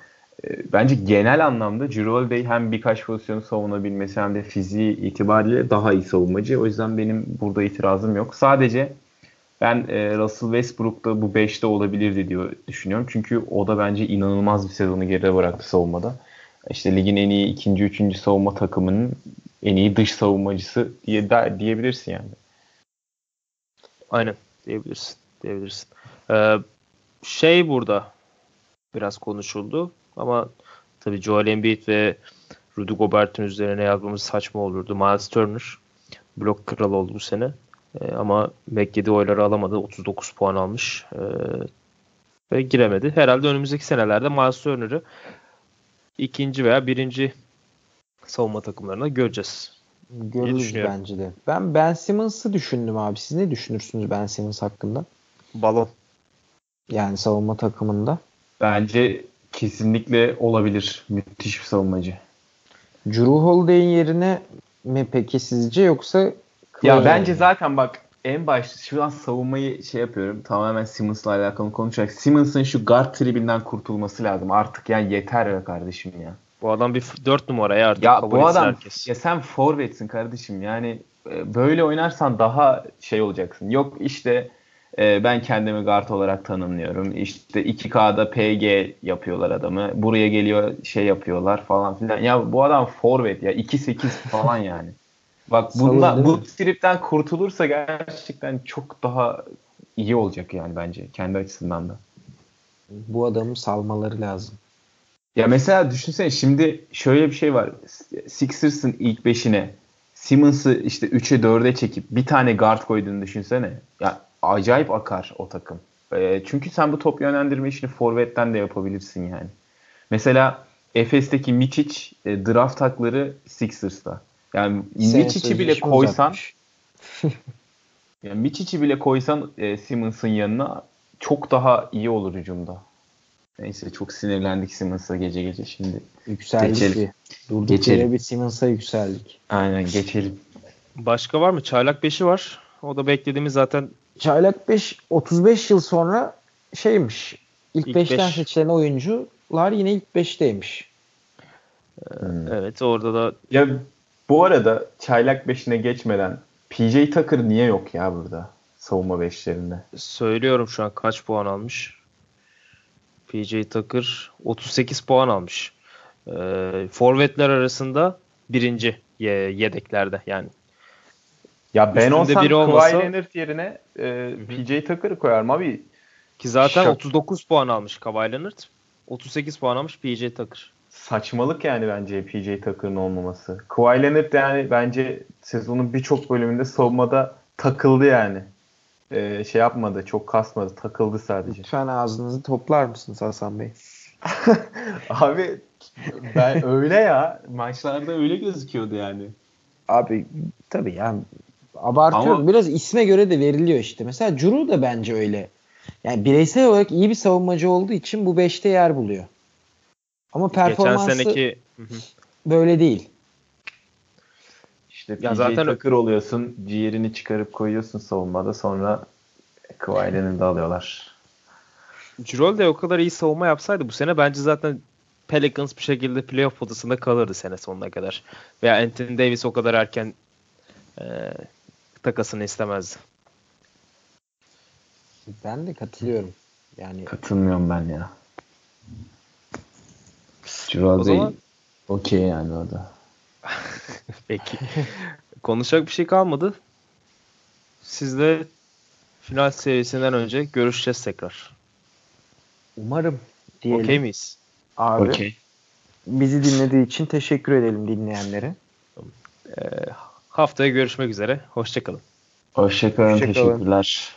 ee, bence genel anlamda Cirol Bey hem birkaç pozisyonu savunabilmesi hem de fiziği itibariyle daha iyi savunmacı. O yüzden benim burada itirazım yok. Sadece ben e, Russell Westbrook'ta bu 5'te olabilirdi diyor düşünüyorum. Çünkü o da bence inanılmaz bir sezonu geride bıraktı savunmada. İşte ligin en iyi ikinci, üçüncü savunma takımının en iyi dış savunmacısı diye de, diyebilirsin yani. Aynen diyebilirsin. Diyebilirsin. Ee, şey burada biraz konuşuldu. Ama tabii Joel Embiid ve Rudy Gobert'in üzerine yazmamız saçma olurdu. Miles Turner blok kralı oldu bu sene. E, ama beklediği oyları alamadı. 39 puan almış. E, ve giremedi. Herhalde önümüzdeki senelerde Miles Turner'ı ikinci veya birinci savunma takımlarına göreceğiz. Görürüz bence de. Ben Ben Simmons'ı düşündüm abi. Siz ne düşünürsünüz Ben Simmons hakkında? Balon. Yani savunma takımında. Bence Kesinlikle olabilir. Müthiş bir savunmacı. Drew Holiday'in yerine mi peki sizce yoksa ya bence zaten bak en başta şu an savunmayı şey yapıyorum. Tamamen Simmons'la alakalı konuşarak. Simmons'ın şu guard tribinden kurtulması lazım. Artık yani yeter be kardeşim ya. Bu adam bir 4 numara ya artık. Ya bu adam herkes. ya sen forvetsin kardeşim. Yani e, böyle oynarsan daha şey olacaksın. Yok işte e, ben kendimi guard olarak tanımlıyorum. İşte 2K'da PG yapıyorlar adamı. Buraya geliyor şey yapıyorlar falan filan. Ya bu adam forvet ya 2-8 falan yani. Bak bunla, bu tripten kurtulursa gerçekten çok daha iyi olacak yani bence kendi açısından da. Bu adamı salmaları lazım. Ya mesela düşünsene şimdi şöyle bir şey var. Sixers'ın ilk beşine Simmons'ı işte 3'e 4'e çekip bir tane guard koyduğunu düşünsene. Ya acayip akar o takım. E, çünkü sen bu top yönlendirme işini forvetten de yapabilirsin yani. Mesela Efes'teki Miçic e, draft hakları Sixers'ta. Yani Miçic'i bile koysan yani Miçic'i bile koysan e, Simmons'ın yanına çok daha iyi olur hücumda. Neyse çok sinirlendik Simmons'a gece gece şimdi. Yükseldik Geçelim. bir. Durduk Geçelim. yere bir Simmons'a yükseldik. Aynen geçelim. Başka var mı? Çaylak 5'i var. O da beklediğimiz zaten Çaylak 5 35 yıl sonra şeymiş. İlk İlk 5'ten beş. seçilen oyuncular yine ilk 5'teymiş. Hmm. evet orada da Ya bu arada çaylak 5'ine geçmeden PJ Tucker niye yok ya burada savunma 5'lerinde? söylüyorum şu an kaç puan almış. PJ Tucker 38 puan almış. Ee, forvetler arasında birinci ye- yedeklerde yani. Ya ben olsam biri olmasa- Kawhi Leonard yerine e, PJ Tucker'ı koyarım abi. Ki zaten Şak. 39 puan almış Kawhi Leonard. 38 puan almış PJ Tucker. Saçmalık yani bence PJ Tucker'ın olmaması. Kawhi Leonard yani bence sezonun birçok bölümünde savunmada takıldı yani. E, şey yapmadı, çok kasmadı, takıldı sadece. Lütfen ağzınızı toplar mısınız Hasan Bey? Abi ben öyle ya. Maçlarda öyle gözüküyordu yani. Abi tabii yani abartıyorum. Ama- Biraz isme göre de veriliyor işte. Mesela Curu da bence öyle. Yani bireysel olarak iyi bir savunmacı olduğu için bu 5'te yer buluyor. Ama Geçen performansı seneki Hı hı. böyle değil. İşte Ya zaten- Tucker oluyorsun, ciğerini çıkarıp koyuyorsun savunmada sonra Kawhi Leonard'ı alıyorlar. Cirol de o kadar iyi savunma yapsaydı bu sene bence zaten Pelicans bir şekilde playoff potasında kalırdı sene sonuna kadar. Veya Anthony Davis o kadar erken e, takasını istemezdi. Ben de katılıyorum. Yani Katılmıyorum ben ya. O Ciralde zaman- okey yani orada. Peki. Konuşacak bir şey kalmadı. Sizle final serisinden önce görüşeceğiz tekrar. umarım diyelim. Okey miyiz? Abi Okey. bizi dinlediği için teşekkür edelim dinleyenlere. Haftaya görüşmek üzere. Hoşçakalın. Hoşçakalın. Hoşça kalın. Teşekkürler.